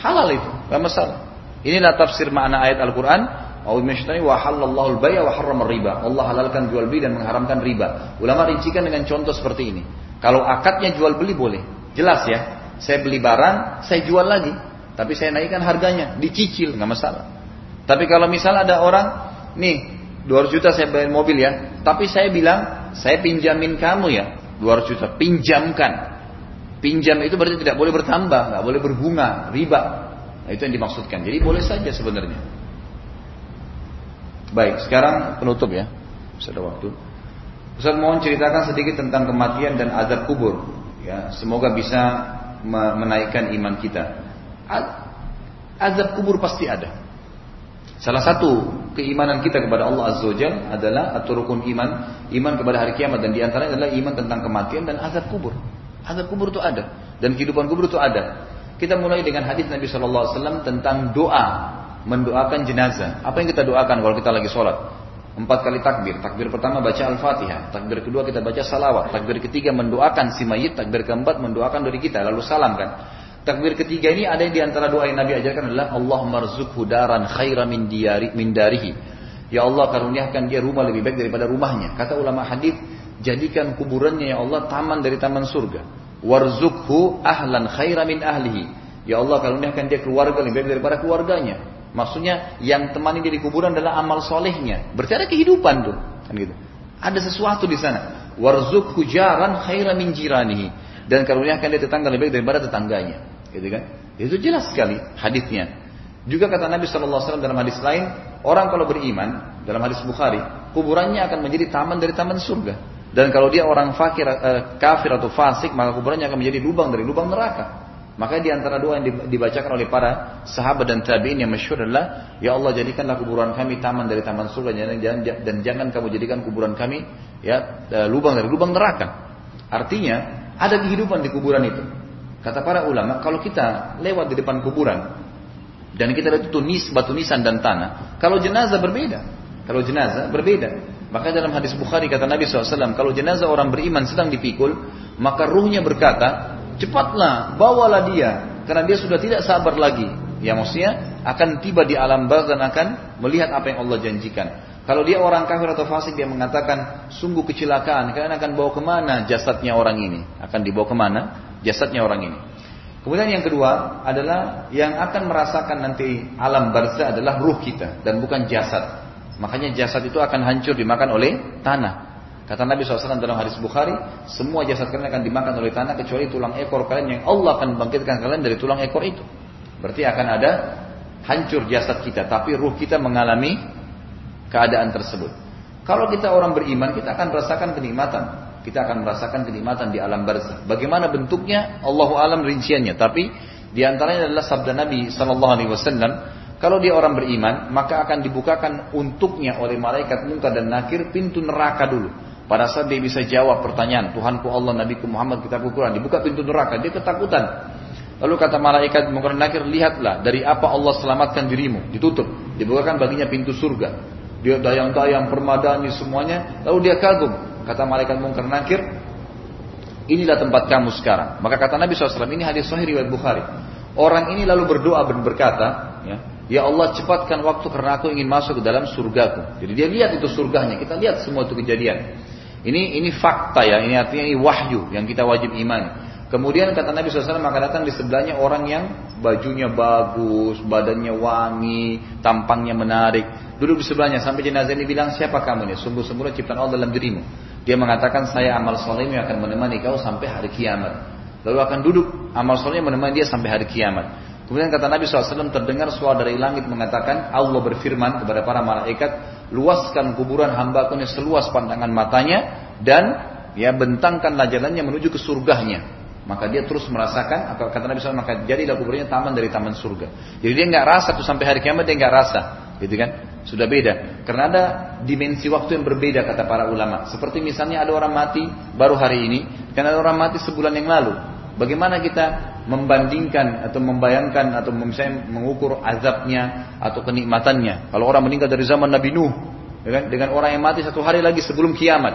Halal itu, nggak masalah. Inilah tafsir makna ayat Al-Quran. wa halallahu al-baya. Allah halalkan jual beli dan mengharamkan riba. Ulama rincikan dengan contoh seperti ini. Kalau akadnya jual beli boleh. Jelas ya. Saya beli barang, saya jual lagi. Tapi saya naikkan harganya, dicicil, nggak masalah. Tapi kalau misal ada orang, nih 200 juta saya bayar mobil ya, tapi saya bilang saya pinjamin kamu ya 200 juta, pinjamkan. Pinjam itu berarti tidak boleh bertambah, nggak boleh berbunga, riba. Nah, itu yang dimaksudkan. Jadi boleh saja sebenarnya. Baik, sekarang penutup ya. Sudah waktu. Ustaz mohon ceritakan sedikit tentang kematian dan azab kubur. Ya, semoga bisa menaikkan iman kita. Azab kubur pasti ada. Salah satu keimanan kita kepada Allah Azza Wajal adalah atau rukun iman, iman kepada hari kiamat dan di antaranya adalah iman tentang kematian dan azab kubur. Azab kubur itu ada dan kehidupan kubur itu ada. Kita mulai dengan hadis Nabi Shallallahu Alaihi Wasallam tentang doa mendoakan jenazah. Apa yang kita doakan kalau kita lagi sholat? Empat kali takbir. Takbir pertama baca Al-Fatihah. Takbir kedua kita baca salawat. Takbir ketiga mendoakan si mayit. Takbir keempat mendoakan dari kita. Lalu salam kan. Takbir ketiga ini ada yang di antara doa yang Nabi ajarkan adalah Allah marzukhu daran khaira min, diari, min darihi. Ya Allah karuniakan dia rumah lebih baik daripada rumahnya. Kata ulama hadis, jadikan kuburannya ya Allah taman dari taman surga. Warzukhu ahlan khaira min ahlihi. Ya Allah karuniakan dia keluarga lebih baik daripada keluarganya. Maksudnya yang temani dia di kuburan adalah amal solehnya. Berarti ada kehidupan tuh. Kan gitu. Ada sesuatu di sana. Warzuk hujaran khaira min jiranihi. Dan karuniakan dia tetangga lebih baik daripada tetangganya. Gitu kan? Itu jelas sekali hadisnya. Juga kata Nabi SAW dalam hadis lain, orang kalau beriman dalam hadis Bukhari, kuburannya akan menjadi taman dari taman surga. Dan kalau dia orang fakir, eh, kafir atau fasik, maka kuburannya akan menjadi lubang dari lubang neraka. Maka di antara doa yang dibacakan oleh para sahabat dan tabi'in yang masyhur adalah ya Allah jadikanlah kuburan kami taman dari taman surga dan jangan kamu jadikan kuburan kami ya e, lubang dari lubang neraka. Artinya ada kehidupan di kuburan itu. Kata para ulama kalau kita lewat di depan kuburan Dan kita lihat itu nis, batu nisan dan tanah. Kalau jenazah berbeda. Kalau jenazah berbeda. Maka dalam hadis Bukhari kata Nabi SAW, kalau jenazah orang beriman sedang dipikul, maka ruhnya berkata, cepatlah bawalah dia. Karena dia sudah tidak sabar lagi. Ya maksudnya akan tiba di alam barzah dan akan melihat apa yang Allah janjikan. Kalau dia orang kafir atau fasik dia mengatakan sungguh kecelakaan kalian akan bawa ke mana jasadnya orang ini akan dibawa ke mana jasadnya orang ini. Kemudian yang kedua adalah yang akan merasakan nanti alam barzah adalah ruh kita dan bukan jasad. Makanya jasad itu akan hancur dimakan oleh tanah. Kata Nabi SAW dalam hadis Bukhari, semua jasad kalian akan dimakan oleh tanah kecuali tulang ekor kalian yang Allah akan bangkitkan kalian dari tulang ekor itu. Berarti akan ada hancur jasad kita, tapi ruh kita mengalami keadaan tersebut. Kalau kita orang beriman, kita akan merasakan kenikmatan. Kita akan merasakan kenikmatan di alam barzah. Bagaimana bentuknya? Allahu alam rinciannya. Tapi di antaranya adalah sabda Nabi Sallallahu Alaihi Wasallam. Kalau dia orang beriman, maka akan dibukakan untuknya oleh malaikat munkar dan nakir pintu neraka dulu. Pada saat dia bisa jawab pertanyaan, Tuhanku Allah, Nabiku Muhammad, kitabku Quran, dibuka pintu neraka, dia ketakutan. Lalu kata malaikat munkar nakir, lihatlah dari apa Allah selamatkan dirimu. Ditutup, dibukakan baginya pintu surga. Dia dayang-dayang, permadani semuanya. Lalu dia kagum. Kata malaikat mungkar nakir, inilah tempat kamu sekarang. Maka kata Nabi SAW, ini hadis sahih riwayat Bukhari. Orang ini lalu berdoa dan berkata, ya, ya Allah cepatkan waktu karena aku ingin masuk ke dalam surgaku. Jadi dia lihat itu surganya. Kita lihat semua itu kejadian. Ini ini fakta ya, ini artinya ini wahyu yang kita wajib imani. Kemudian kata Nabi SAW maka datang di sebelahnya orang yang bajunya bagus, badannya wangi, tampangnya menarik. Duduk di sebelahnya sampai jenazah ini bilang siapa kamu ini? Sungguh-sungguh ciptaan Allah dalam dirimu. Dia mengatakan saya amal soleh yang akan menemani kau sampai hari kiamat. Lalu akan duduk amal soleh menemani dia sampai hari kiamat. Kemudian kata Nabi SAW terdengar suara dari langit mengatakan Allah berfirman kepada para malaikat luaskan kuburan hamba ini seluas pandangan matanya dan ya bentangkanlah jalannya menuju ke surganya maka dia terus merasakan kata Nabi SAW maka jadilah kuburnya taman dari taman surga jadi dia nggak rasa tuh sampai hari kiamat dia nggak rasa gitu kan sudah beda. Karena ada dimensi waktu yang berbeda kata para ulama. Seperti misalnya ada orang mati baru hari ini, karena ada orang mati sebulan yang lalu. Bagaimana kita membandingkan atau membayangkan atau misalnya mengukur azabnya atau kenikmatannya. Kalau orang meninggal dari zaman Nabi Nuh, ya kan, dengan orang yang mati satu hari lagi sebelum kiamat,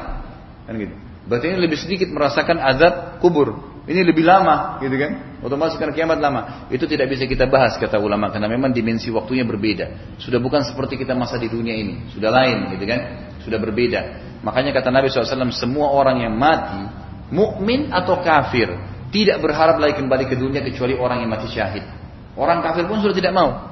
kan gitu. Berarti ini lebih sedikit merasakan azab kubur. Ini lebih lama, gitu kan? Otomatis karena kiamat lama. Itu tidak bisa kita bahas kata ulama karena memang dimensi waktunya berbeda. Sudah bukan seperti kita masa di dunia ini, sudah lain, gitu kan? Sudah berbeda. Makanya kata Nabi SAW, semua orang yang mati, mukmin atau kafir, tidak berharap lagi kembali ke dunia kecuali orang yang mati syahid. Orang kafir pun sudah tidak mau.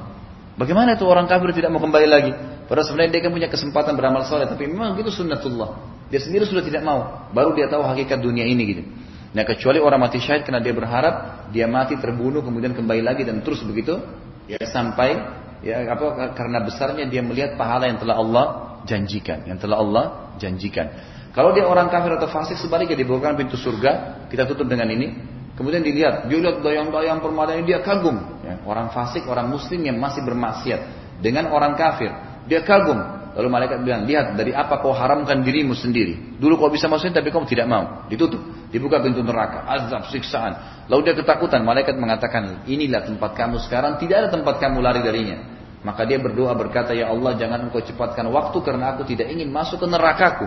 Bagaimana itu orang kafir tidak mau kembali lagi? Padahal sebenarnya dia kan punya kesempatan beramal soleh, tapi memang itu sunnatullah. Dia sendiri sudah tidak mau. Baru dia tahu hakikat dunia ini gitu. Nah kecuali orang mati syahid karena dia berharap dia mati terbunuh kemudian kembali lagi dan terus begitu ya sampai ya apa karena besarnya dia melihat pahala yang telah Allah janjikan, yang telah Allah janjikan. Kalau dia orang kafir atau fasik sebaliknya dibukakan pintu surga, kita tutup dengan ini. Kemudian dilihat, dia lihat dayang-dayang permata ini dia kagum. Ya, orang fasik, orang muslim yang masih bermaksiat dengan orang kafir, dia kagum. Lalu malaikat bilang, lihat dari apa kau haramkan dirimu sendiri. Dulu kau bisa masukin tapi kau tidak mau. Ditutup. Dibuka pintu neraka. Azab, siksaan. Lalu dia ketakutan. Malaikat mengatakan, inilah tempat kamu sekarang. Tidak ada tempat kamu lari darinya. Maka dia berdoa berkata, Ya Allah jangan engkau cepatkan waktu karena aku tidak ingin masuk ke nerakaku.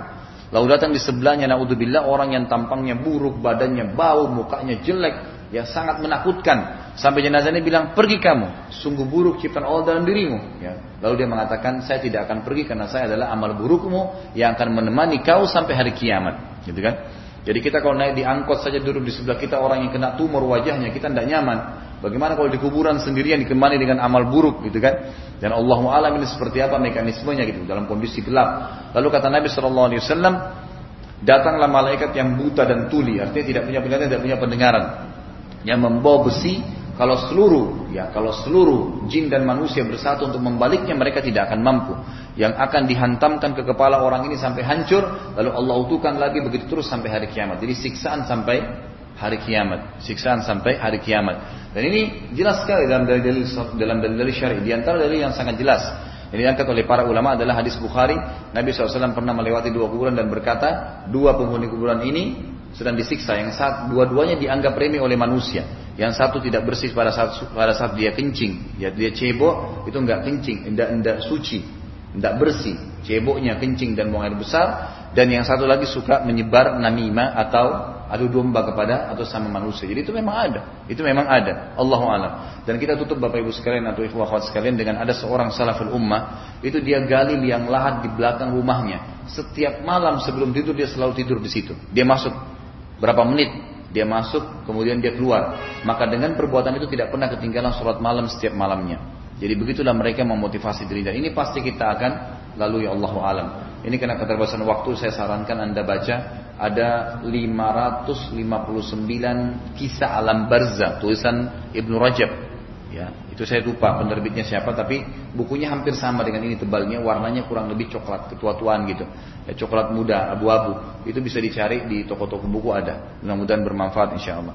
Lalu datang di sebelahnya, naudzubillah orang yang tampangnya buruk, badannya bau, mukanya jelek, yang sangat menakutkan. Sampai jenazah ini bilang, pergi kamu, sungguh buruk ciptaan Allah dalam dirimu. Ya. Lalu dia mengatakan, saya tidak akan pergi karena saya adalah amal burukmu yang akan menemani kau sampai hari kiamat. Gitu kan? Jadi kita kalau naik di angkot saja duduk di sebelah kita orang yang kena tumor wajahnya, kita tidak nyaman. Bagaimana kalau di kuburan sendirian dikemani dengan amal buruk gitu kan? Dan Allah alam ini seperti apa mekanismenya gitu dalam kondisi gelap. Lalu kata Nabi Shallallahu Alaihi Wasallam, datanglah malaikat yang buta dan tuli, artinya tidak punya penglihatan, tidak punya pendengaran yang membawa besi kalau seluruh ya kalau seluruh jin dan manusia bersatu untuk membaliknya mereka tidak akan mampu yang akan dihantamkan ke kepala orang ini sampai hancur lalu Allah utuhkan lagi begitu terus sampai hari kiamat jadi siksaan sampai hari kiamat. Siksaan sampai hari kiamat. Dan ini jelas sekali dalam dalil dalam dalil syar'i. Di antara dalil yang sangat jelas ini diangkat oleh para ulama adalah hadis Bukhari. Nabi SAW pernah melewati dua kuburan dan berkata dua penghuni kuburan ini sedang disiksa. Yang saat dua-duanya dianggap remeh oleh manusia. Yang satu tidak bersih pada saat pada saat dia kencing, ya dia cebok itu enggak kencing, enggak enggak suci, enggak bersih. Ceboknya kencing dan buang air besar dan yang satu lagi suka menyebar namimah atau adu domba kepada atau sama manusia. Jadi itu memang ada. Itu memang ada. Allahu alam. Dan kita tutup Bapak Ibu sekalian atau ikhwah akhwat sekalian dengan ada seorang salaful ummah, itu dia gali liang lahat di belakang rumahnya. Setiap malam sebelum tidur dia selalu tidur di situ. Dia masuk berapa menit dia masuk kemudian dia keluar. Maka dengan perbuatan itu tidak pernah ketinggalan sholat malam setiap malamnya. Jadi begitulah mereka memotivasi diri dan ini pasti kita akan lalui Allah alam. Ini karena keterbatasan waktu saya sarankan Anda baca ada 559 kisah alam barzah tulisan Ibnu Rajab. Ya, itu saya lupa penerbitnya siapa tapi bukunya hampir sama dengan ini tebalnya, warnanya kurang lebih coklat ketua-tuaan gitu. Ya, coklat muda, abu-abu. Itu bisa dicari di toko-toko buku ada. Mudah-mudahan bermanfaat insyaallah.